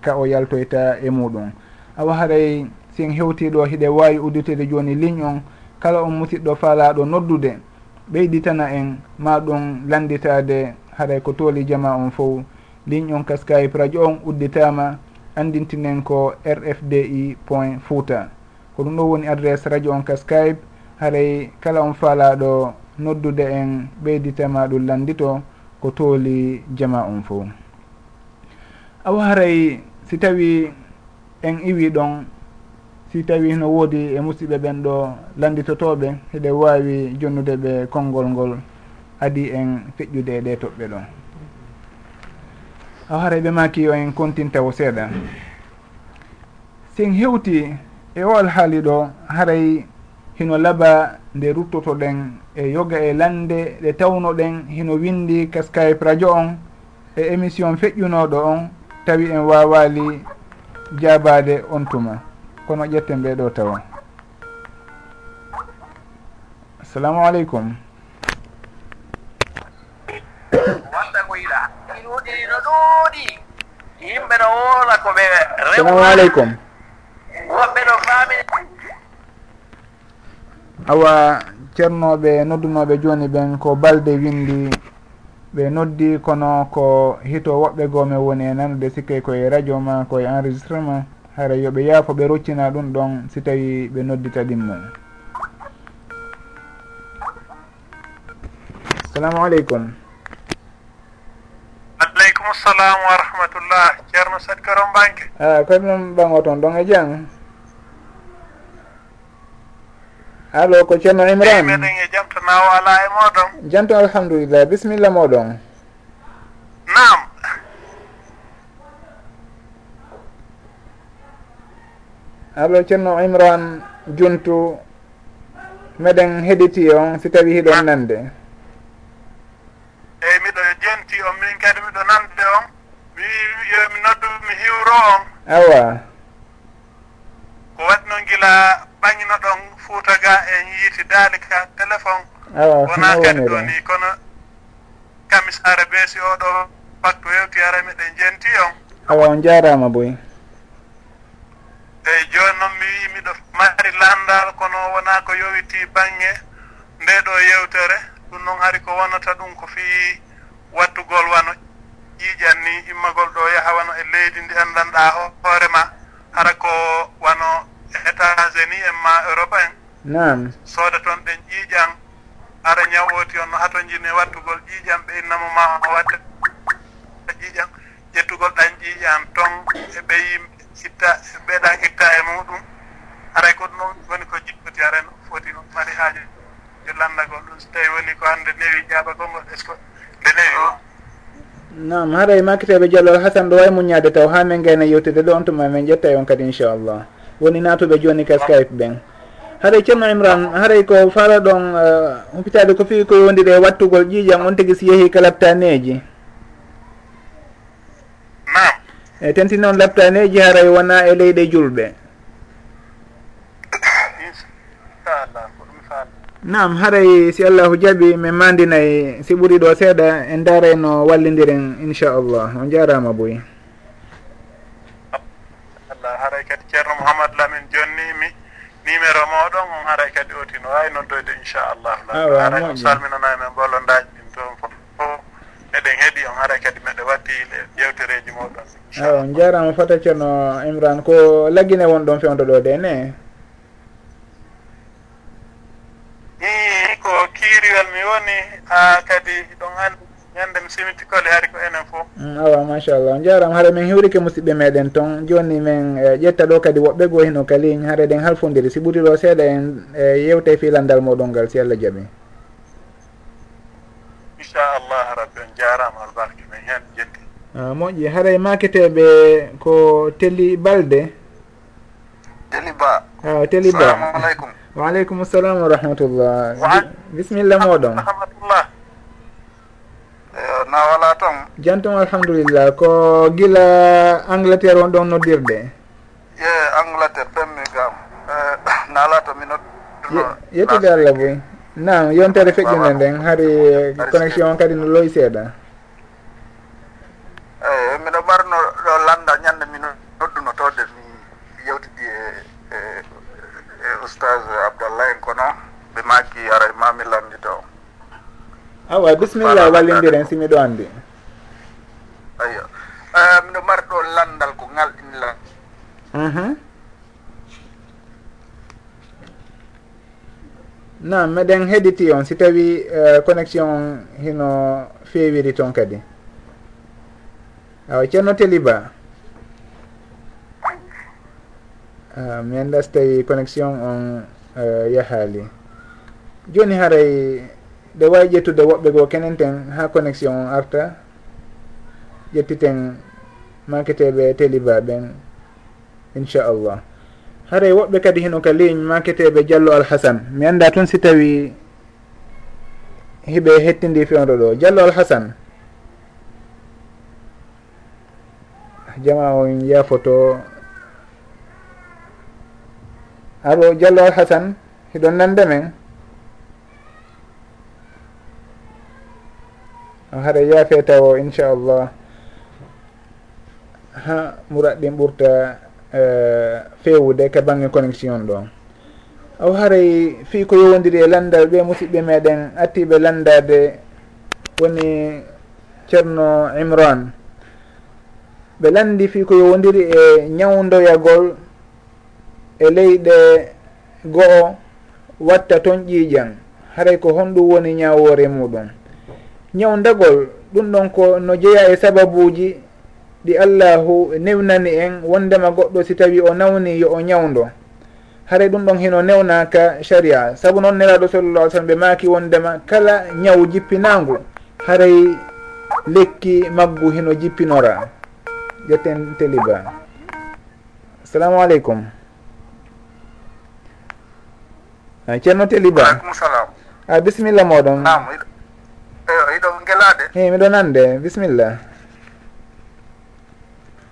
ka o yaltoyta e muɗum awa haray sin hewtiɗo hiɗe wawi udditede joni ligne on kala on musiɗɗo faalaɗo noddude. Ɓeyditana en ma ɗum landitade haray ko tooli jama on fof ligne on kaskayi radio on udditama andintinen ko rfdi point fouta ko ɗum ɗo woni adresse radio on ka haray kala on faalaɗo noddude en ɓeyditama ɗum landito ko tooli jama on fo awa haray si tawi en iwi ɗon si tawi no woodi e musidɓe ɓen ɗo landitotoɓe heɗe wawi jonnude ɓe konngol ngol adi en feƴƴude e ɗe toɓɓe ɗon haw hareɓe maki o en contintawo seeɗa sen hewti e o alhaali ɗo haray hino laaɓa nde ruttoto ɗen e yoga e lande ɗe tawno ɗen hino windi ka skype radio on e émission feƴƴunoɗo on tawi en wawali jabade on tuma. Kono ƴetten ɓeɗo tawa. Assalamu aleykum. ɗuuɗi yimɓe no woola ko ɓe salamu aleykum. Woɓɓe no faamini awa ceernoɓe noddunoɓe joni ɓen ko balde windi ɓe noddi kono ko hito woɓɓe goome woni e nanude sikke koye radio ma koye enregistrement hara yoɓe yaafo ɓe roccina ɗum ɗon si tawi ɓe noddita ɗin mum salamu aleykum. aleykum salam wa rahmatullah. Ceerno sad karon banque a koye noon ɓango toon ɗon e jaam allo ko ceerno imran. Meɗen e jamtanawo ala e moɗon jamto alhamdulillah bisimilla moɗon nam allo ceerno imran juntu meɗen heɗiti on si tawi hiɗon nande. Eyyi miɗo jenti on min kadi miɗo nande on mi yomi noddu mi hiwro on. Awa. Ko waɗi noon gila ɓaŋino ɗon fuuta ga en yiiti daali ka téléphone. Awa wona kadi ɗo ni kono kamisare beesi oɗo paktu hewti ara miɗen jenti on. Awa on jarama boy. Eyyi joni noon mi wi miɗo mari landal kono wona ko yowiti bange nde ɗo yewtere. Ɗum noon hari ko wonata ɗum ko fii wattugol wano ƴiiƴan ni immagol ɗo yaha wano e leydi ndi anndanɗa o hoore ma hara ko wano états unis en ma europe en. Nam sooda toon ɗen ƴiiƴan ara ñawoti on no hato jini wattugol ƴiiƴan ɓe innamo ma wadde ƴiiƴan ƴettugol ɗan ƴiiƴan ton e ɓe yimɓe itta ɓeeɗa itta e muɗum. Aray ko noon woni ko jippoti aray foti no mari haaji e landagol ɗum. So tawi woni ko hannde newi ƴaaɓa gongol est ce que beleyo nam haray e makkiteɓe diallo hasan ɗo way muñade taw ha min gayna yewtide ɗo on tuma min ƴetta on kadi inchallah. Woni natuɓe joni ka skype ɓen. Haɗay e ceerno imran haɗay e ko fala ɗon eh, humpitade ko fii ko wondiri e wattugol ƴiiƴam on tigui si yeehi ka labtaneji nam e tentini on labtaneji haray wona e leyɗe julɓe. nam haray si allahu jaaɓi min mandinayi si ɓuri ɗo seeɗa en daaray no wallidiren inchallah on jarama boyi allah haray kadi ceerno mouhamadou lamin jonnimi numéro moɗon on haray kadi oti no wawi noddoyde inchallahu ah, haray on salminana e men ɓolondaji ɗin toon fof eɗen heeɗi on haray kadi meɗe watti e yewtereji moɗon ah, on jarama fota ceerno imran ko laggine won ɗon fewdo ɗo de ne? i ko kiiriwel mi woni ha kadi ɗon andi ñande mi simiti kole hari ko enen fof. Mm, awa machallah. On jarama haara min hiwrike musidɓe meɗen toon joni min e, ƴetta ɗo kadi woɓɓe goo hino ka ligne haara ɗen halfodiri si ɓuuri ɗo seeɗa en e yewte filandal moɗon ngal si allah jaaɓi inchallah rabbi on jarama albarke min hen jetti. Moƴƴi. Haara maketeɓe ko teli balde teli ba aw teli ba aleykum. waaleykum salam wa rahmatullah. Bisimilla moɗon. rahmatullah. Eh, na wala toon jantum alhamdulillah ko gila angleterre on ɗon noddirde? Ye angleterre ɗemmi gam naala to mi nodduno yettude allah boy. Nam yontere feƴƴinde nden hari connexion on kadi no loyi seeɗa eyi eh, miɗo ɓarno ɗo landa ñande oustage abdallah en kono ɓe makki aray e mami lamdito awa bisimilla wallidiren si miɗo anndi. Ayo eh, miɗo mari ɗo landal ko ŋalɗinila mhm. nam meɗen heɗiti on si tawi eh, connexion on hino fewiri toon kadi. Awa ceerno teliba. Ah, mi anda so tawi connexion on eh, yahaali joni haray ɗe wawi ƴettude woɓɓe goo kenen ten ha connexion on arta ƴettiten maketeɓe teliba ɓen inchallah. Haray woɓɓe kadi hino ka ligne maketeɓe diallo alhasane mi anda toon si tawi hiɓe hettindi fewdo ɗo. Diallo alhasane jama on yafoto abo diallo alhasan hiɗon nande men. On haɗa yaafe tawo inchallah ha muraɗɗin ɓurta uh, fewude ka bange connexion ɗo. Aw haray fi ko yowodiri e landal ɓe musidɓe meɗen attiɓe landade woni ceerno imran. Ɓe landi fi ko yowodiri e ñawdoyagol e leyɗe go'o watta toon ƴiiƴan haray ko honɗum woni ñawore muɗum. Ñawdagol ɗum ɗon ko no jeeya e sababuji ɗi allahu newnani en wondema goɗɗo si tawi o nawni yo o ñawdo haray ɗum ɗon hino newnaka sharia. Saabu noon neraɗo sallallah sallam ɓe maaki wondema kala ñaw jippinangu haray lekki maggu hino jippinora. Ƴetten teliba. Assalamu aleykum. ceerno teliba. Aleykum salam a bisimilla moɗon. Nam iɗo eh, gelade guelade miɗo nande bisimilla.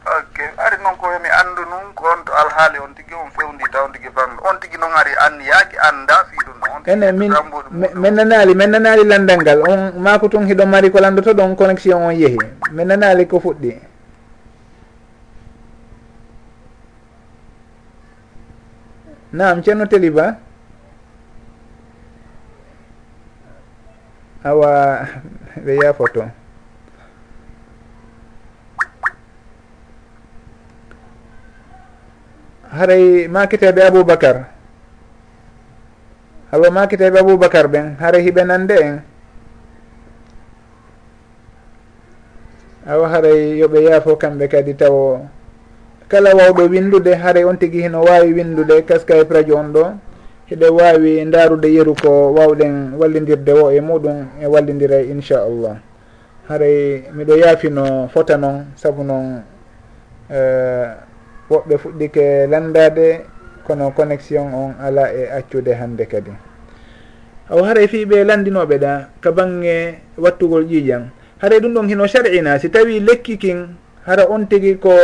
Ok ari noon ko mi anndu nun ko on to alhaali on tigi on fewndi taw tigi famɗo on tigi noon ari an yaaki annda fiiɗum noon. Ene min min nanaali min nanaali landal ngal. On maako tun hiɗo mari ko landoto ɗon connexion on yeehi min nanaali ko fuɗɗi. Nam ceerno teliba. awa ɓe yafoto haray makiteɓe aboubacar awa makiteɓe aboubacar ɓen haray hiɓe nande en. Awa haray yoɓe yaafo kamɓe kadi taw kala wawɗo windude haray on tigui hino wawi windude kaskaye radio on ɗo. heɗe wawi darude yeru ko wawɗen wallidirde wo e muɗum e wallidira inchallah. Haray miɗo yaafino fota noon saabu noon eh, woɓɓe fuɗɗike landade kono connexion on ala e accude hande kadi. Aw haray fiɓe landinoɓe ɗa ka bangge wattugol ƴiiƴan. Haray ɗum ɗon hino sar'ina si tawi lekki kin hara on tigui ko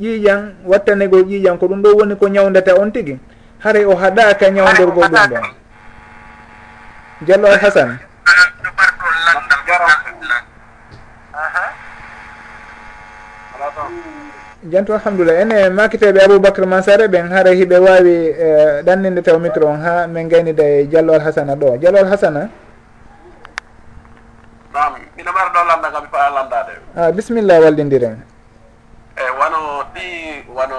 ƴiiƴan wattanegol ƴiiƴan ko ɗum ɗo woni ko ñawdata on tigui haray o haɗaka ñawdorgol ɗum ɗon diallo al hasan jantu alhamdulillah. Ene makiteɓe aboubacre mansare ɓen haara hiɓe wawi ɗanninde e, taw micro on ha min gaynida e diallo al hasana ɗo. Diallo al hasana nam mino ɓara ɗo landa kam fa landade a ah, bisimilla wallidiren eyi wano ɗi wano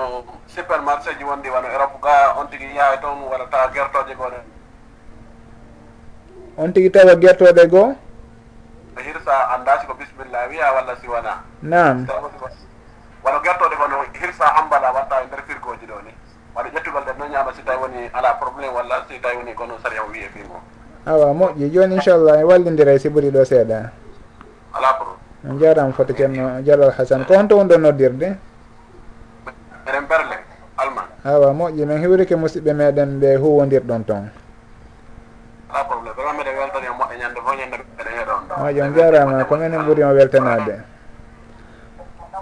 supermarché ji wonɗi wano europe ga on tigui yahay toon walla tawa guertoje goo on tigui tawa guertoɗe goo? So hirsa anndaki ko bisimilla wiya walla si wona nam wano guertoɗe kono hirsa hambala watta e nder firgoji ɗo ni. Waɗa ƴettugol ɗen noon ñaama si tawi woni ala probléme walla si tawi woni kono saria o wiye fimo awa moƴƴi. Joni inchallah e wallidira e ɓuuri ɗo seeɗa. Ala pro on jarama foto ceerno dialal hasane ko honto won ɗo noddirde? awa moƴƴi min hiwrike musidɓe meɗen ɓe huwodirɗon toon pas probléme vraiment mbiɗa weltani e moƴƴe ñande fo ñande ɓeɗe heɗon ɗo moƴƴon jarama ko minen ɓuurima weltanade.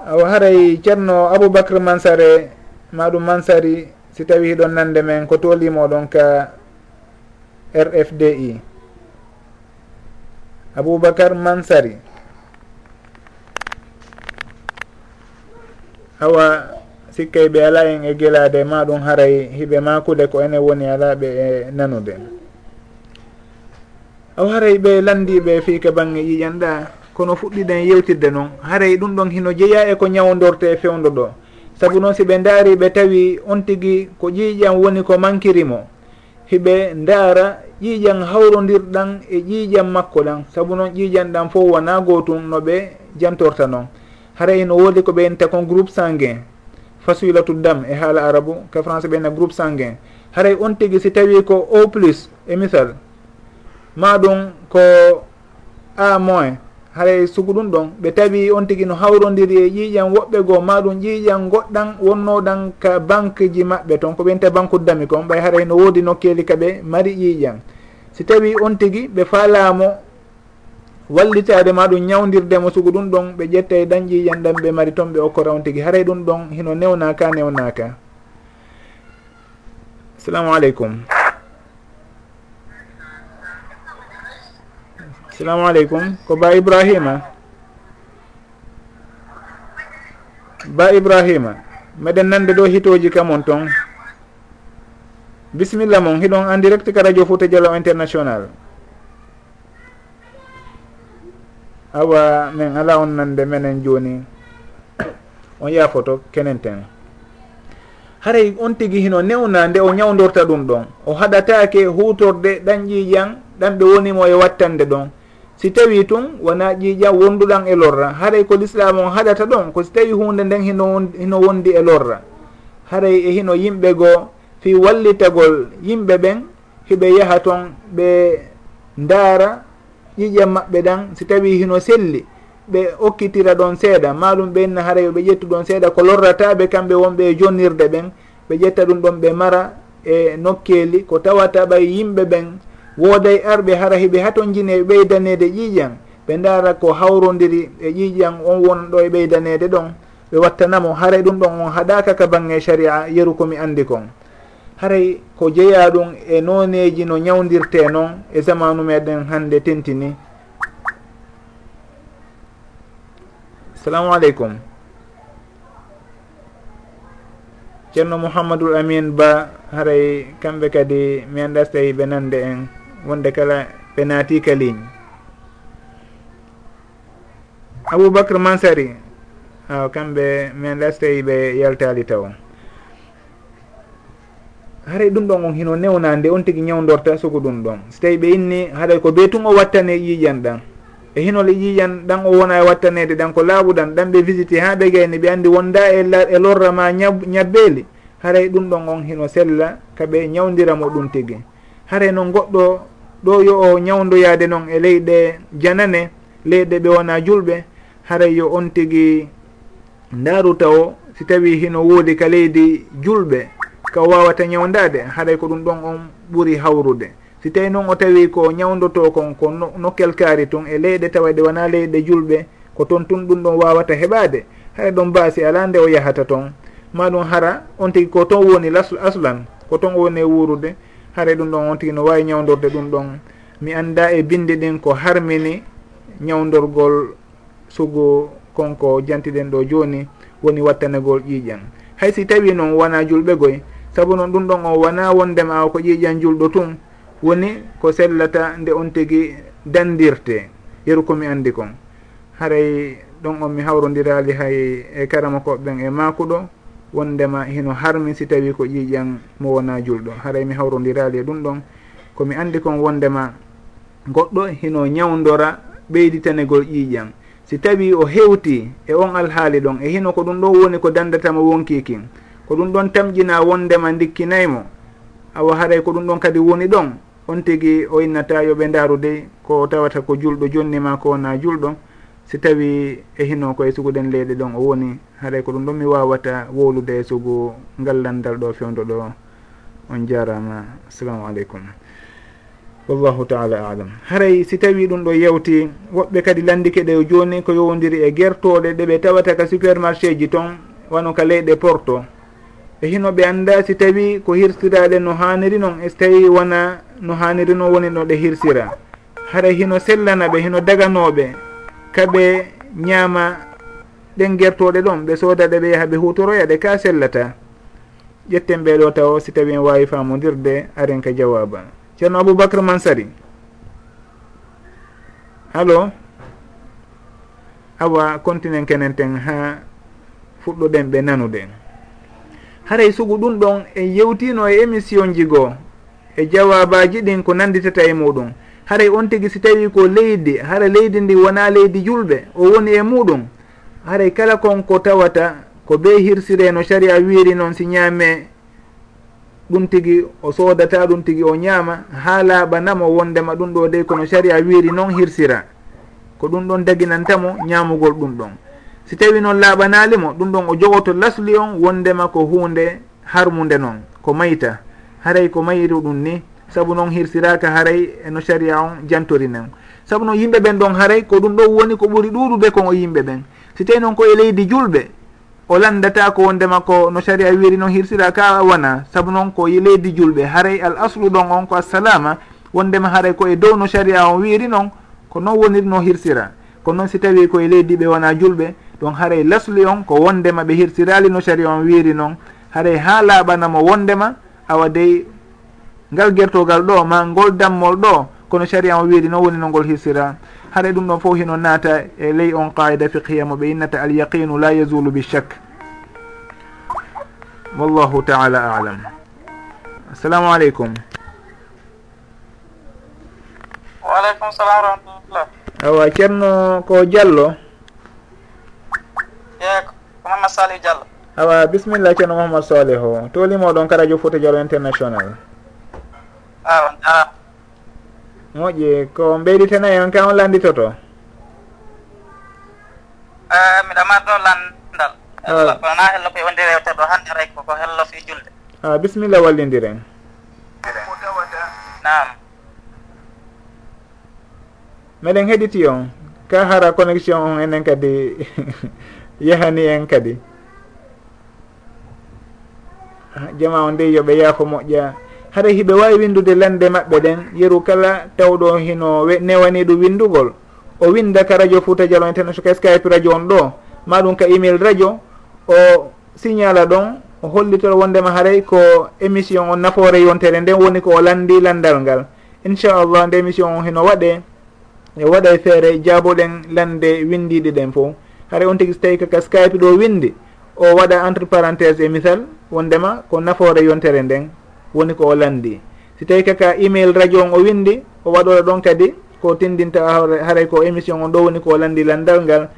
Awa haray ceerno aboubacre mansare maɗum mansari si tawi hiɗon nande men ko tolimoɗon ka rfdi aboubacar mansari. Awa sikkay ɓe ala en e gelade ma ɗum haray hiɓe makude ko ene woni alaɓe e nanude. Aw haray ɓe landiɓe fi ke bangge yiƴanɗa kono fuɗɗiɗen yewtidde noon haray ɗum ɗon hino jeeya e ko ñawdorte e fewdo ɗo. Saabu noon si ɓe ndaari ɓe tawi on tigui ko ƴiiƴan woni ko mankirimo. Hiɓe ndaara ƴiiƴan hawrodirɗan e ƴiiƴan makko ɗan saabu noon ƴiiƴan ɗan fof wona gotum no ɓe jantorta noon haray no woodi ko ɓe yinta kon groupe sanguin. fasilatu dam e haala arabu ka français ɓeyna groupe sanguin. Haray on tigi si tawi ko o plus e misal. Ma ɗum ko a moins. Haray sugu ɗum ɗon ɓe tawi on tigi no hawrodiri e ƴiiƴan woɓɓe goo ma ɗum ƴiiƴan goɗɗan wonnoɗan ka banque ji maɓɓe. Toon ko ɓenta banque dami kon ɓay haray no woodi nokkeli kaɓe mari ƴiiƴan si tawi on tigi ɓe faalamo wallitade ma ɗum ñawdirdemo sugu ɗum ɗon ɓe ƴetta e dañƴi yanɗan ɓe mari toon ɓe okkora on tigui haray ɗum ɗon hino newnaka newnaka. Assalamu aleykum. Assalamu aleykum. Ko ba ibrahima? Ba ibrahima meɗen nande ɗo hitoji kamon toon bisimilla mon hiɗon en direct ka radio fouta dialo international. awa min ala on nande menen joni. On yafoto kenen tene. Haray on tigui hino newna nde o ñawdorta ɗum ɗon. O haɗatake hutorde ɗan ƴiƴan ɗan ɓe wonimo e wattande ɗon. Si tawi tun wona ƴiiƴa wonduɗan e lorra. Haray ko l'islam on haɗata ɗon ko si tawi hunde nden hino hino wondi e lorra. Haray e hino yimɓe goo fi wallitagol yimɓe ɓen hiɓe yaha toon ɓe ndaara ƴiƴam maɓɓe ɗan si tawi hino selli ɓe okkitira ɗon seeɗa. Maɗum ɓenna haara ɓe ƴettu ɗon seeɗa ko lorrataɓe kamɓe wonɓe e jonnirde ɓen ɓe ƴetta ɗum ɗon ɓe mara e nokkeeli ko tawata ɓay yimɓe ɓen wooday arɓe hara hiɓe haton jine e ɓeydanede ƴiiƴan. Ɓe ndaara ko hawrodiri e ƴiiƴan on won ɗo e ɓeydanede ɗon. Ɓe wattanamo haara ɗum ɗon on haɗaka ka bange sharia yeru komi andi kon. haray ko jeeya ɗum e noneji no ñawdirte noon e zamanu meɗen hande tentini. Assalamu aleykum ceerno mouhamadoul amin ba haray kamɓe kadi mi anda so tawi ɓe nande en wonde kala ɓe naati ka ligne aboubacre mansari aw kamɓe mi anda so tawi ɓe yaltali taw. haray ɗum ɗon on hino newnande on tigui ñawdorta sugu ɗum ɗon. So tawi ɓe inni haɗay ko be tun o wattane yiiƴan ɗan. E hinole yiiƴan ɗan o wona e wattanede ɗan ko laaɓuɗan ɗan ɓe visité ha ɓe gayni ɓe andi wonda e e lorra ma ñabbeeli. Haray ɗum ɗon on hino sella kaɓe ñawdiramo ɗum tigui haray noon goɗɗo ɗo yo o ñawdoyade noon e leyɗe janane leyɗe ɓe wona julɓe haray yo on tigui ndaaru taw si tawi hino woodi ka leydi julɓe. ka wawata ñawdade haɗay ko ɗum ɗon on ɓuuri hawrude. Si tawi noon o tawi ko ñawdoto kon ko nokkel kaari tun e leyɗe tawa ɗe wona leyɗe julɓe ko toon tun ɗum ɗon wawata heɓade haɗa ɗon baasi ala nde o yahata toon ma ɗum hara on tigi ko toon woni aslan ko toon o woni e wurude haara ɗum ɗon on tigi no wawi ñawdorde ɗum ɗon. Mi anda e bindi ɗin ko harmini ñawdorgol sugu konko jantiɗen ɗo joni woni wattanegol ƴiiƴan hay si tawi noon wona julɓe goye saabu noon ɗum ɗon o wona wondema ko ƴiiƴan julɗo tun woni ko sellata nde on tigi dandirte. Yeru komi andi kon. Haray ɗon on mi hawrodirali hay e karama koɓɓen e makuɗo wondema hino harmi si tawi ko ƴiiƴan mo wona julɗo. Haray mi hawrodirali e ɗum ɗon. Komi andi kon wondema goɗɗo hino ñawdora ɓeyditanegol ƴiiƴan si tawi o hewti e on alhaali ɗon e hino ko ɗum ɗo woni ko dandatama wonki kin. ko ɗum ɗon tamƴina wondema dikkinaymo awa haray ko ɗum ɗon kadi woni ɗon. On tigi o innata yoɓe ndarude ko tawata ko julɗo jonnima ko wona julɗo. Si tawi e hino koye suguɗen leyɗe ɗon o woni haɗay ko ɗum ɗon mi wawata wolude e sugu ngallandal ɗo fewdo ɗo. On jarama assalamu aleykum. Wallahu taala alam. Haray si tawi ɗum ɗo yewti woɓɓe kadi landike ɗe joni ko yowodiri e guertoɗe ɗeɓe tawata ka supermarché ji toon wano ka leyɗe porto. e hino ɓe annda si tawi ko hirsiraɗe no haniri noon e so tawi wona no haniri noon woni no ɗe hirsira. Hara hino sellana ɓe hino daganoɓe kaɓe ñaama ɗen gertoɗe ɗon ɓe sodaɗe ɓe yaha ɓe hutoroya ɗe ka sellata. Ƴetten ɓeɗo taw si tawi en wawi famodirde aren ka jawaba ceerno aboubacre mansari. Allo awa continuen kenen ten ha fuɗɗoɗen ɓe nanude haray sugu ɗum ɗon en yewtino e émission ji goo e jawabaji ɗin ko nanditata e muɗum. Haray on tigui si tawi ko leydi hara leydi ndi wona leydi julɓe o woni e muɗum. Haray kala kon ko tawata ko be hirsire no saria wiiri noon si ñaame ɗum tigui o sodata ɗum tigui o ñaama haa laaɓanamo wondema ɗum ɗo de kono saria wiiri noon hirsira. Ko ɗum ɗon daginantamo ñamugol ɗum ɗon. si tawi noon laaɓanalimo ɗum ɗon o jogoto lasli on wondema ko hunde harmude noon ko mayta. Haray ko mayiru ɗum ni saabu noon hirsiraka haray eno saria on jantori nen. Saabu noon yimɓe ɓen ɗon haray ko ɗum ɗon woni ko ɓuuri ɗuɗude kon o yimɓe ɓen. Si tawi noon koye leydi julɓe o landata ko wondema ko no saria wiri noon hirsiraka wona saabu noon ko e leydi julɓe haray al aslu ɗon on ko assalama wondema haray koye dow no saria on wiri noon ko noon woniri no hirsira. Ko noon si tawi koye leydi ɓe wona julɓe ɗon haray lasli on ko wondema ɓe hirtirali no sari on wiiri noon. Haray ha laaɓanamo wondema awa dey ngal gertogal ɗo ma ngol dammol ɗo kono sari on wiiri noon woni no ngol hirsira haɗa ɗum ɗon fof hino naata e ley on qaida fiqhiya mo ɓe innata alyaqinu la yazulu bichak wallahu taala alam. Assalamu aleykum waaleykum salam warahmatullah awa ceerno ko diallo. eyi ko mahamad salihu diallo. Awa bisimilla ceerno mahamad soleh o. Tolimoɗon ka radio fouta dialo international. Awa a moƴƴi ko mbeyditena e on ka on landitoto? Eh, Miɗa mat ɗo landal. Wona hello koye wonde rewte ɗo hande ray koko hello fi julde. A bisimilla wallidiren. Nam meɗen heɗiti on. Ka hara connexion on enen kadi. yahani en kadi. Jama o nde yoɓe yaako moƴƴa. Haɗa hiɓe wawi windude lande maɓɓe ɗen yeru kala tawɗo hino newani ɗum windugol. O winda ka radio fouta dialo international ka skype radio on ɗo maɗum ka email radio o signala ɗon o hollitol wondema haaray ko émission on nafoore yontere nden woni ko o landi landal ngal. Inchallah nde émission on hino waɗe e waɗa feere jaaboɗen lande windiɗi ɗen fof haray on tigui so tawi kaka skype ɗo windi o waɗa entre parentése e misal wondema ko nafoore yontere nden woni ko o landi. Si tawi kaka email radio on o windi o waɗoɗo ɗon kadi ko tindinta haray ko émission on ɗo woni ko o landi landal ngal.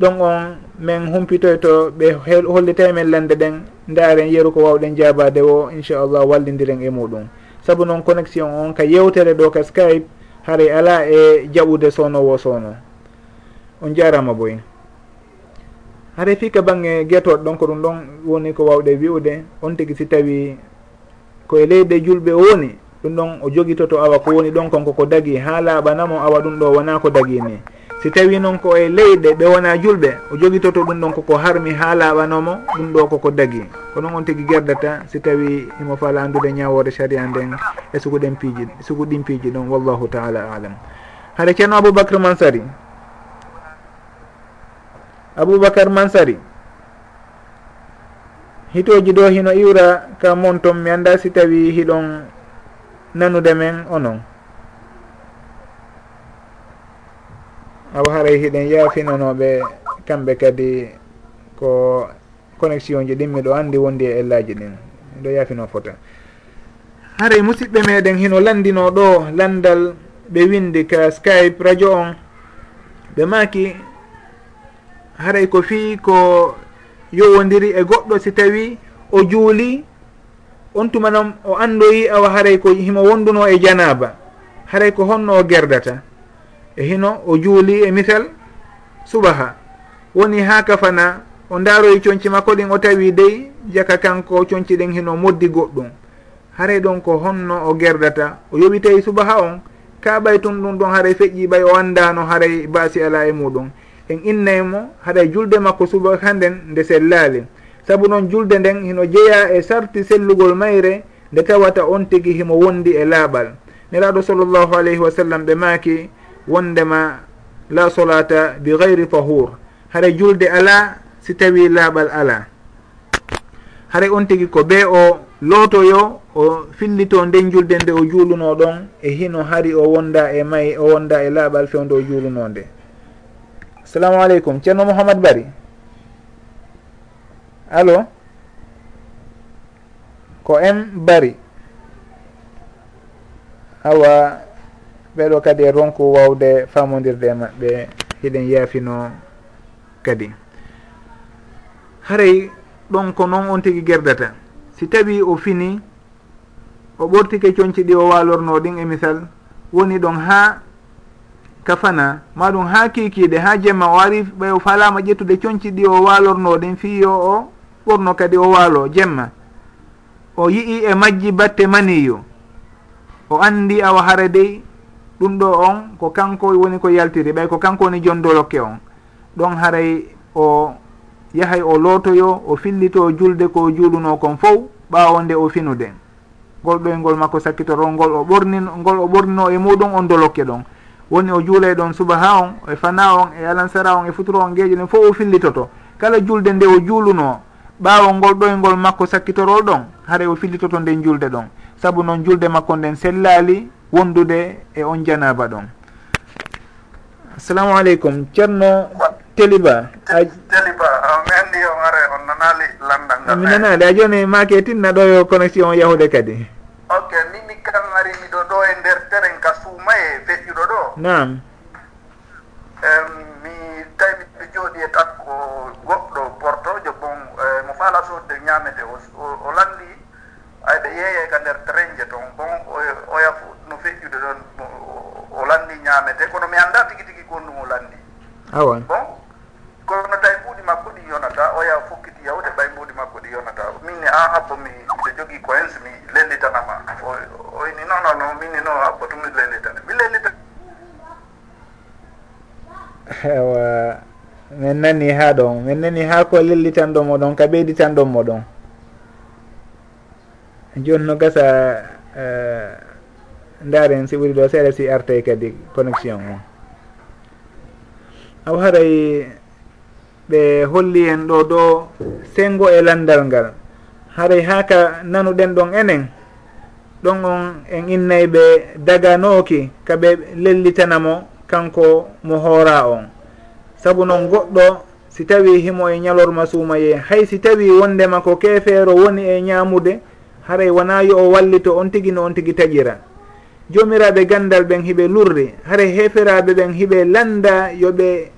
Ɗon on min humpitoyto ɓe hollitay men lande ɗen ndaren yeru ko wawɗen jabade o inchallah wallidiren e muɗum. Saabu noon connexion on ka yewtere ɗo ka skype haray ala e jaɓude sownowo sowno on jarama boy. haɗa fi ka bange guetoɗo ɗon ko ɗum ɗon woni ko wawɗe wi'ude on tigui si tawi koye leyɗe julɓe o woni ɗum ɗon o joguitoto awa ko woni ɗon konko ko dagi. Ha laaɓanamo awa ɗum ɗo wona ko dagi ni. Si tawi noon ko e leyɗe ɓe wona julɓe o joguitoto ɗum ɗon koko harmi ha laaɓanomo ɗum ɗo koko dagi. Ko noon on tigui gerdata si tawi imo fala andude ñawore saria nden e sukuɗen piiji e sukuɗin piiji ɗon wallahu taala alam haɗa ceerno aboubacry mansari aboubacar mansari. Hitoji ɗo hino iwra ka monton mi anda si tawi hiɗon nanude men onon. Awa haray hiɗen yafinanoɓe kamɓe kadi ko connexion ji ɗin miɗo andi wondi e ellaji ɗin. Miɗo yafino fota haray musidɓe meɗen hino landino ɗo landal ɓe windi ka skype radio on. Ɓe maki haray ko fii ko yowodiri e goɗɗo si tawi o juuli on tuma noon o andoyi awa haray ko himo wonduno e janaba haray ko honno o gerdata. E hino o juuli e misal subaha. Woni ha kafana o ndaaroyi coñci makko ɗin o tawi dey jaka kanko coñci ɗen hino moddi goɗɗum. Haray ɗon ko honno o gerdata. O yoɓi tawi subaha on ka ɓay tun ɗum ɗon haray feƴƴi ɓay o andano haray baasi ala e muɗum. en innaymo haɗa julde makko suba hannden nde sellaali sabu noon julde nden hino jeeya e sarti sellugol mayre nde tawata on tigi himo wondi e laaɓal. Neraɗo sallllahu alayhi wa sallam ɓe maaki wondema la solata bi gayri tahur. Haɗa julde ala si tawi laaɓal ala. Haɗa on tigi ko be o lootoyo o fillito nden julde nde o juuluno ɗon e hino hari o wonda e may o wonda e laaɓal fewde o juuluno nde. assalamu aleykum ceerno mouhamad bari. Allo? Ko m bari. Awa ɓeɗo kadi e ronku wawde famodirde e maɓɓe hiɗen yaafino kadi. Haray ɗon ko noon on tigui gerdata. Si tawi o fini o ɓortike coñci ɗi o walorno ɗin e misal woni ɗon ha kafana maɗum ha kikiɗe ha jemma o ari ɓay o falama ƴettude coñci ɗi o walornoɗen fiyo o ɓorno kadi o waalo jemma. O yii e majji batte maniyo o andi awa hara dey ɗum ɗo on ko kanko woni ko yaltiri ɓay ko kanko woni jondolokke on. Ɗon haray o yahay o lootoyo o fillito julde ko juuluno kon fof ɓaawo nde o finude. Ngol ɗoyngol e makko sakkitorol ngol o ɓorni ngol o ɓornino e muɗum on dolokke ɗon. woni o juulay ɗon subaha on e fana on e alansara on e futuro on geeƴe ɗen fof o fillitoto. Kala julde nde o juuluno ɓaawo ngol ɗoyngol e makko sakkitorol ɗon haray o fillitoto nden julde ɗon. Saabu noon julde makko nden sellali wondude e on janaba ɗon. Assalamu aleykum. Ceerno teliba teliba mi anndi on are on nanali landal ngal. mi nanaali a joni maake tinna ɗo yo connexion yahude kadi. Ok ni mi kam ari miɗo ɗo e nder teren ka suuma e nam mi tawi mi jooɗi e takko goɗɗo portojo bon e, mo faala sodde ñaamete o landi ayɓe yeeye ka nder trainje toon bon oya no feƴƴude ɗon o landi ñaamete kono mi annda tigi tigi gonɗum o landi awa. Bon kono tawi ɓuuɗi makko ɗi yonata oya fokkiti yawde ɓay mbuuɗi makko ɗi yonata. Min ni an habbo mi miɗo jogii coince mi lellitanama. Oyni non non non min ni non habbo tum mi lellitane mi lellitane ewa min nani ha ɗon min nani ha ko lellitanɗo ɗon ka ɓeyditanɗonmo ɗon joni no gasa e, uh, ndaren si ɓuri ɗo seeɗa si arte kadi connexion o aw haray ɓe holli en ɗo ɗo sengo e landal ngal. Haray ha ka nanuɗen ɗon enen ɗon on en innayɓe daganooki kaɓe lellitanamo kanko mo hoora on. Saabu noon goɗɗo si tawi himo e ñalorma suumaye hay si tawi wondema ko keefeero woni e ñaamude haray wona yo o wallito on tigi no on tigi taƴira. Joomiraɓe gandal ɓen hiɓe lurri hara heferaɓe ɓen hiɓe landa yoɓe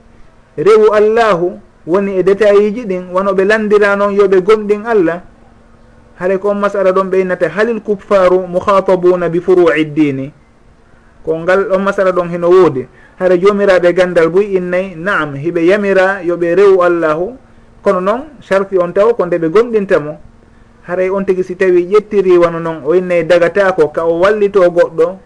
rewu allahu woni e détail ji ɗin wono ɓe landira noon yoɓe gomɗin allah hara ko on masala ɗon ɓeynata halil kupfaru mouhatabuna bi furu'i ddini ko ngal on masala ɗon hino woodi. hara jomiraɓe e gandal boy innayyi naam hiɓe yamira yoɓe rewu allahu. Kono noon sarfi on taw ko nde ɓe gomɗintamo haray on tigi si tawi ƴettiri wano noon o innayi dagatako ka o wallito goɗɗo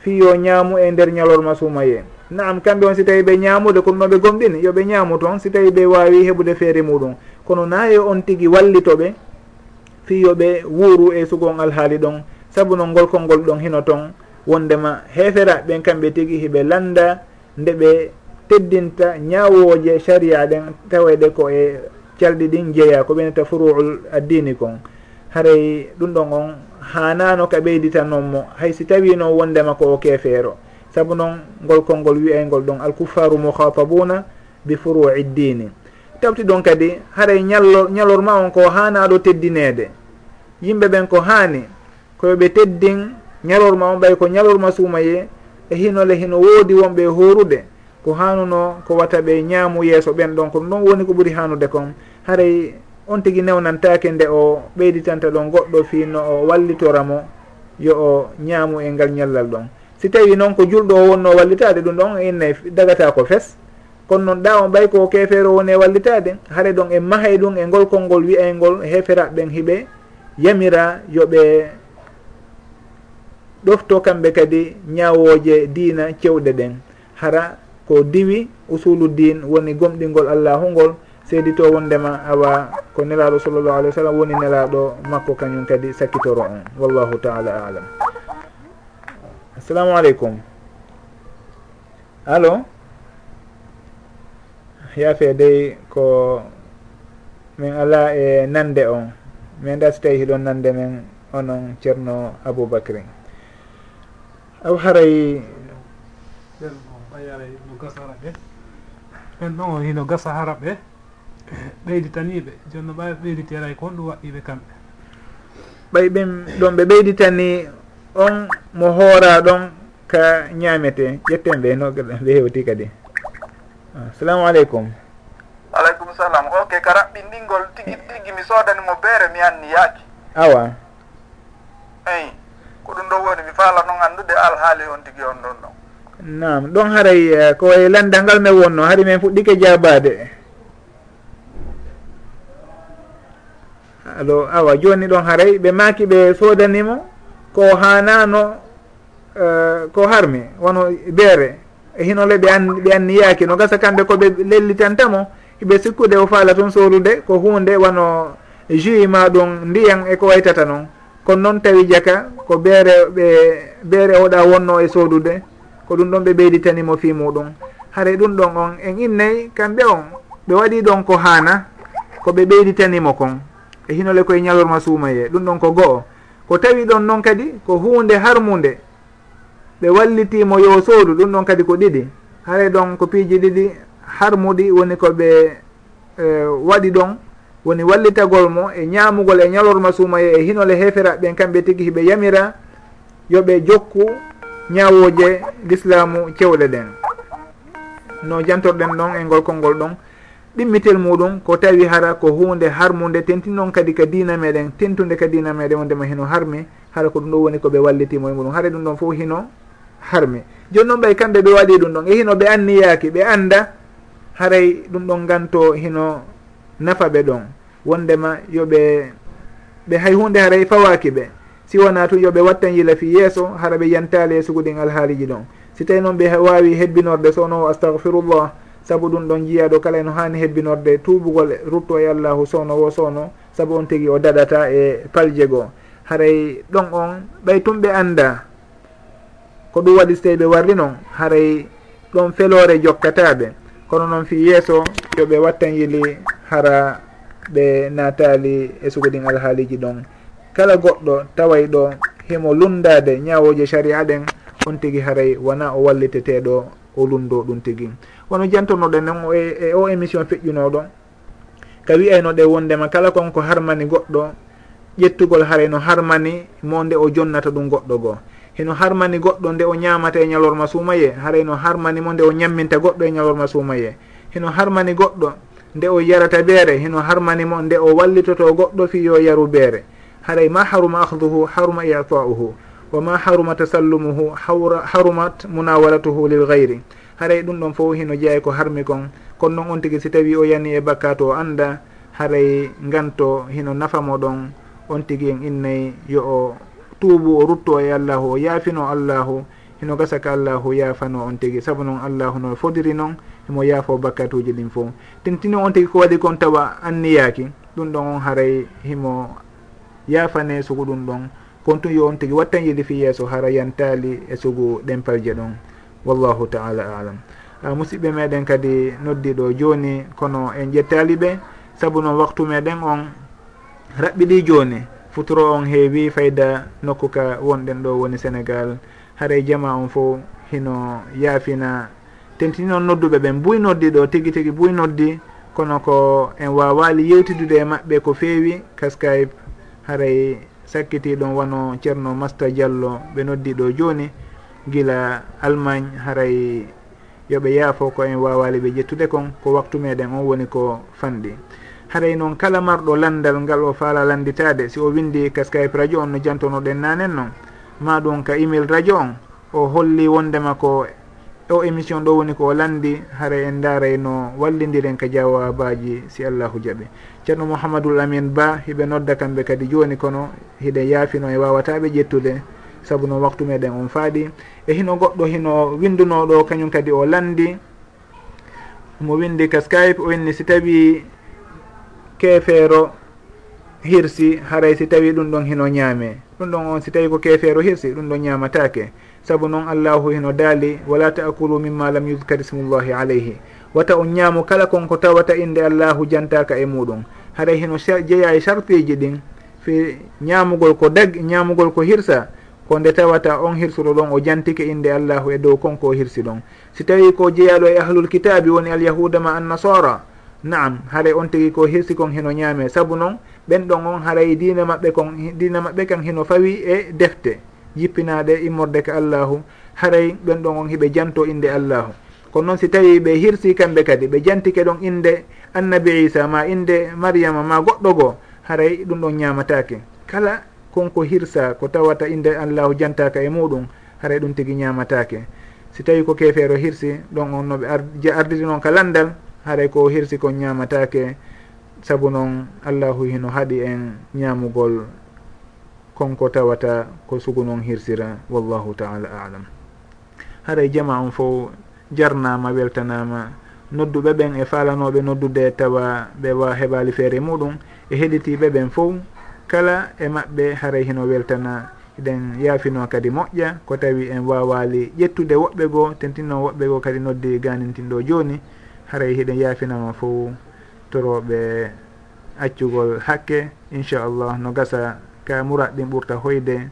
fiyo ñaamu e nder ñalorma sumaye naam kamɓe on si tawi ɓe ñaamude kono noon ɓe gomɗini yoɓe ñaamu toon si tawi ɓe wawi heɓude feere muɗum. Kono naye on tigi wallitoɓe fiyoɓe wuuru e sugon alhaali ɗon saabu noon ngolkol ngol ɗon hino toon. wondema heferaɓe ɓen kamɓe tigui hiɓe landa nde ɓe teddinta ñawoje sharia ɗen taweɗe ko e calɗi ɗin jeeya ko ɓeneta furuul addini kon. Haray ɗum ɗon on hanano ka ɓeydita hay si tawino wondema ko o kefeero saabu noon ngol kolngol wiyaygol ɗon alkuffaru mouhatabuna bi furui ddini tawti ɗon kadi haray ñallo ñalorma on ko hanaɗo teddinede yimɓe ɓen ko haani koyoɓe teddin ñalorma on ɓay ko ñalorma suumaye e hinole hino woodi wonɓe horude ko hanuno ko wata ɓe ñaamu yeeso ɓen ɗon ko ɗon woni ko ɓuri hanude kon. Haray on tigui newnantake nde o ɓeyditanta ɗon goɗɗo fino o wallitoramo yo o ñaamu e ngal ñallal ɗon. Si tawi noon ko julɗo o wonno wallitade ɗum ɗon e inne dagata ko fes. Kono noon ɗa on ɓay ko kefeero woni e wallitade haɗa ɗon e mahay ɗum e ngol kolngol wiyayngol heferaɓe ɓen hiɓe yamira yoɓe ɗofto kamɓe kadi ñawoje diina cewɗe ɗen. Hara ko diwi usulu din woni gomɗingol allahu ngol seedi to wondema awa ko nelaɗo sallllahu alih wa sallam woni nelaɗo makko kañum kadi sakkitoro on. Wallahu taala alam. Assalamu aleykum allo? Yaafe dey ko min ala e nande on. Min da so tawi hiɗon nande men onon ceerno aboubacry. aw haray. Ɓen o ɓayaray no gasa haraɓe ɓen ɗon o hino gasa haraɓe ɓeyditaniɓe joni no ɓawi ɓeyditeray ko honɗum waɗɗiɓe kamɓe. Ɓay ɓen ɗon ɓe ɓeyditani on mo hoora ɗon ka ñamete ƴetten ɓe no ɓe hewti kadi. Ah, Assalamu aleykum. Aleykum salam ok ka raɓɓinɗingol tigi tigi mi soodanimo beere mi anni yaaki. Awa. Eyi ko ɗum ɗo woni mi faala noon wonde alhaali on tigi on ɗon ɗon nam ɗon haray eh, ko e landal ngal men wonno haari min fuɗɗike jabade alo awa joni ɗon haray ɓe maaki ɓe sodanimo ko hanano uh, eh, ko harmi wono beere. E hinole ɓe an ɓe anni yaaki no gasa kamɓe koɓe lellitantamo hiɓe sikkude o faala toon sorude ko hunde wano jui ma ɗum ndiyan eko waytata noon. kono noon tawi jaka ko ɓeere ɓe ɓeere oɗa wonno e sodude ko ɗum ɗon ɓe ɓeyditanimo fi muɗum. Haare ɗum ɗon on en innayi kamɓe on ɓe waɗi ɗon ko haana koɓe ɓeyditanimo kon. E hinole koye ñalorma suumaye ɗum ɗon ko go'o. Ko tawi ɗon noon kadi ko hunde harmude ɓe wallitimo yo soodu ɗum ɗon kadi ko ɗiɗi. Haare ɗon ko piiji ɗiɗi harmuɗi woni koɓe eh, waɗi ɗon woni wallitagol mo e ñaamugol e ñalorma suumaye e hinole heeferaɓe ɓen kamɓe tigi hiɓe yamira yoɓe jokku ñawoje l'islamu cewɗe ɗen. No jantorɗen ɗon e ngol konngol ɗon. Ɗimmitel muɗum ko tawi hara ko hunde harmude tentinon kadi ka dina meɗen tentude ka dina meɗen wondema hino harmi. Hara ko ɗum ɗo woni koɓe wallitimo e muɗum. Hara ɗum ɗon fof hino harmi. Joni noon ɓay kamɓe ɓe waɗi ɗum ɗon. E hino ɓe anniyaki ɓe annda haray ɗum ɗon ganto hino nafa ɓe ɗon. Wondema yoɓe ɓe hay hunde haray fawaki ɓe. Si wona tu yoɓe wattan yila fi yeeso hara ɓe yantali e suguɗin alhaaliji ɗon. Si tawi noon ɓe wawi hebbinorde sowno astahfirullah saabu ɗum ɗon jiyaɗo kala no hani hebbinorde tuubugol rutto e allahu sowno wo sowno saabu on tigui o daɗata e palje goo. Haray ɗon on ɓay tum ɓe anda ko ɗum waɗi so tawi ɓe warri noon haray ɗon felore jokkataɓe kono noon fi yeeso yoɓe wattan yili hara ɓe natali e sugodin alhaaliji ɗon. Kala goɗɗo taway ɗo himo lundade ñawoje sharia ɗen on tigi haray wona o walliteteɗo o lundo ɗum tigi. Wono jantonoɗen non e, e o émission feƴƴunoɗo ka wiyayno ɗe wondema kala konko harmani goɗɗo ƴettugol haray no harmani mo nde o jonnata ɗum goɗɗo goo. Heno harmani goɗɗo nde o ñamata e ñalorma suumaye haray no harmani mo nde o ñamminta goɗɗo e ñalorma suumaye. Heno harmani goɗɗo nde o yarata beere hino harmanimo nde o wallitoto goɗɗo fi yo yaru beere. Haray ma haruma ahduhu haruma itauhu wa ma haruma tasallumuhu harumat munawalatuhu lil gayri haray ɗum ɗon fof hino jeeya ko harmi kon kono noon on tigi si tawi o yani e bakkato o anda haray nganto hino nafamo ɗon on tigi en innayi yo o tuubu o rutto e allahu o yaafino allahu hino gasa ka allahu yaafano on tigi. Saabu noon allahu no fodiri noon emo yaafo bakkatuji ɗin fof tentino on tigi ko waɗi kon tawa anniyaki ɗum ɗon on haray himo yaafane sugu ɗum ɗon. Kon tun yo on tigi wattan yiɗi fi yeeso hara yantali e sugu ɗempalje ɗon. Wallahu taala alam. Ah, A musidɓe meɗen kadi noddiɗo joni kono en ƴettali ɓe saabu noon waktu meɗen on raɓɓiɗi joni futuro on heewi fayda nokku ka wonɗen ɗo woni sénégal haray jama on fo hino yaafina tentini noon nodduɓe ɓen buy noddi ɗo tigi tigi buy noddi. Kono ko en wawali yewtidude e maɓɓe ko feewi ka skype haray sakkiti ɗon wano ceerno masta diallo ɓe noddi ɗo joni gila allemagne haray yooɓe yaafo ko en wawali ɓe ƴettude kon ko waktu meɗen on woni ko fanɗi. Haray noon kala marɗo landal ngal o faala landitade si o windi ka skype radio on no jantonoɗen nanen noon ma ɗum ka email radio on o holli wondema ko o émission ɗo woni ko landi hara en daaray no wallidiren ka jawabaji si allahu jaaɓi ceerno mouhamadoul amin ba hiɓe nodda kamɓe kadi joni kono hiɗe yaafino e wawataɓe ƴettude saabu no waktu meɗen on faaɗi. E hino goɗɗo hino windunoɗo kañum kadi o landi mo windi ka skype o inni si tawi keefeero hirsi haray si tawi ɗum ɗon hino ñaame. Ɗum ɗon on si tawi ko keefeero hirsi ɗum ɗon ñamatake saabu noon allahu heno daali wala taakulu mimma lam yudkar ismullahi alayhi. Wata on ñaamu kala konko tawata inde allahu jantaka e muɗum. Haɗa heno jeeya e sarteji ɗin fi ñaamugol ko dag ñaamugol ko hirsa ko nde tawata on hirsuɗo ɗon o jantike inde allahu e dow konko o hirsi ɗon. Si tawi ko jeeyaɗo e ahlul kitabi woni alyahuda ma annasara naam haray on tigi ko hirsi kon heno ñaame saabu noon ɓen ɗon on haray e dina maɓɓe kon dina maɓɓe kan heno fawi e defte. jippinaɗe e immorde ka allahu. Haray ɓen ɗon on hiɓe janto inde allahu. Kono noon si tawi ɓe hirsi kamɓe kadi ɓe jantike ɗon inde annabi isa ma inde mariama ma goɗɗo goo haray ɗum ɗon ñamatake kala konko hirsa ko tawata inde allahu jantaka e muɗum haray ɗum tigui ñamatake si tawi ko kefeero hirsi ɗon on noɓe ardiri noon ka landal haray ko hirsi kon ñamatake saabu noon allahu hino haaɗi en ñamugol konko tawata ko sugu noon hirsira wallahu taala alam. Haray jama on fo jarnama weltanama nodduɓe ɓen e falanoɓe noddude tawa ɓe wa heɓali feere muɗum e heɗitiɓe ɓen fof kala e maɓɓe haray hino weltana eɗen yaafino kadi moƴƴa ko tawi en wawali ƴettude woɓɓe goo tentino woɓɓe goo kadi noddi ganintinɗo joni haray hiɗen yaafinama fof toroɓe accugol hakke inchallah no gasa ka mourad ɗin ɓurta hoyde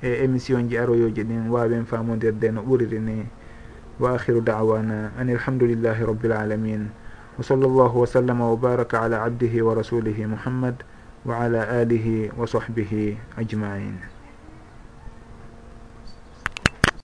e émission ji aroyoji ɗin. Wawen famodirde no ɓuriri ni. Wa akhiru dawana an ilhamdulillahi rabbil alamin. Wa sall llahu wa sallama wa baraka ala abdihi wa rasulihi muhammad wa ala alihi wa sahbihi ajmain.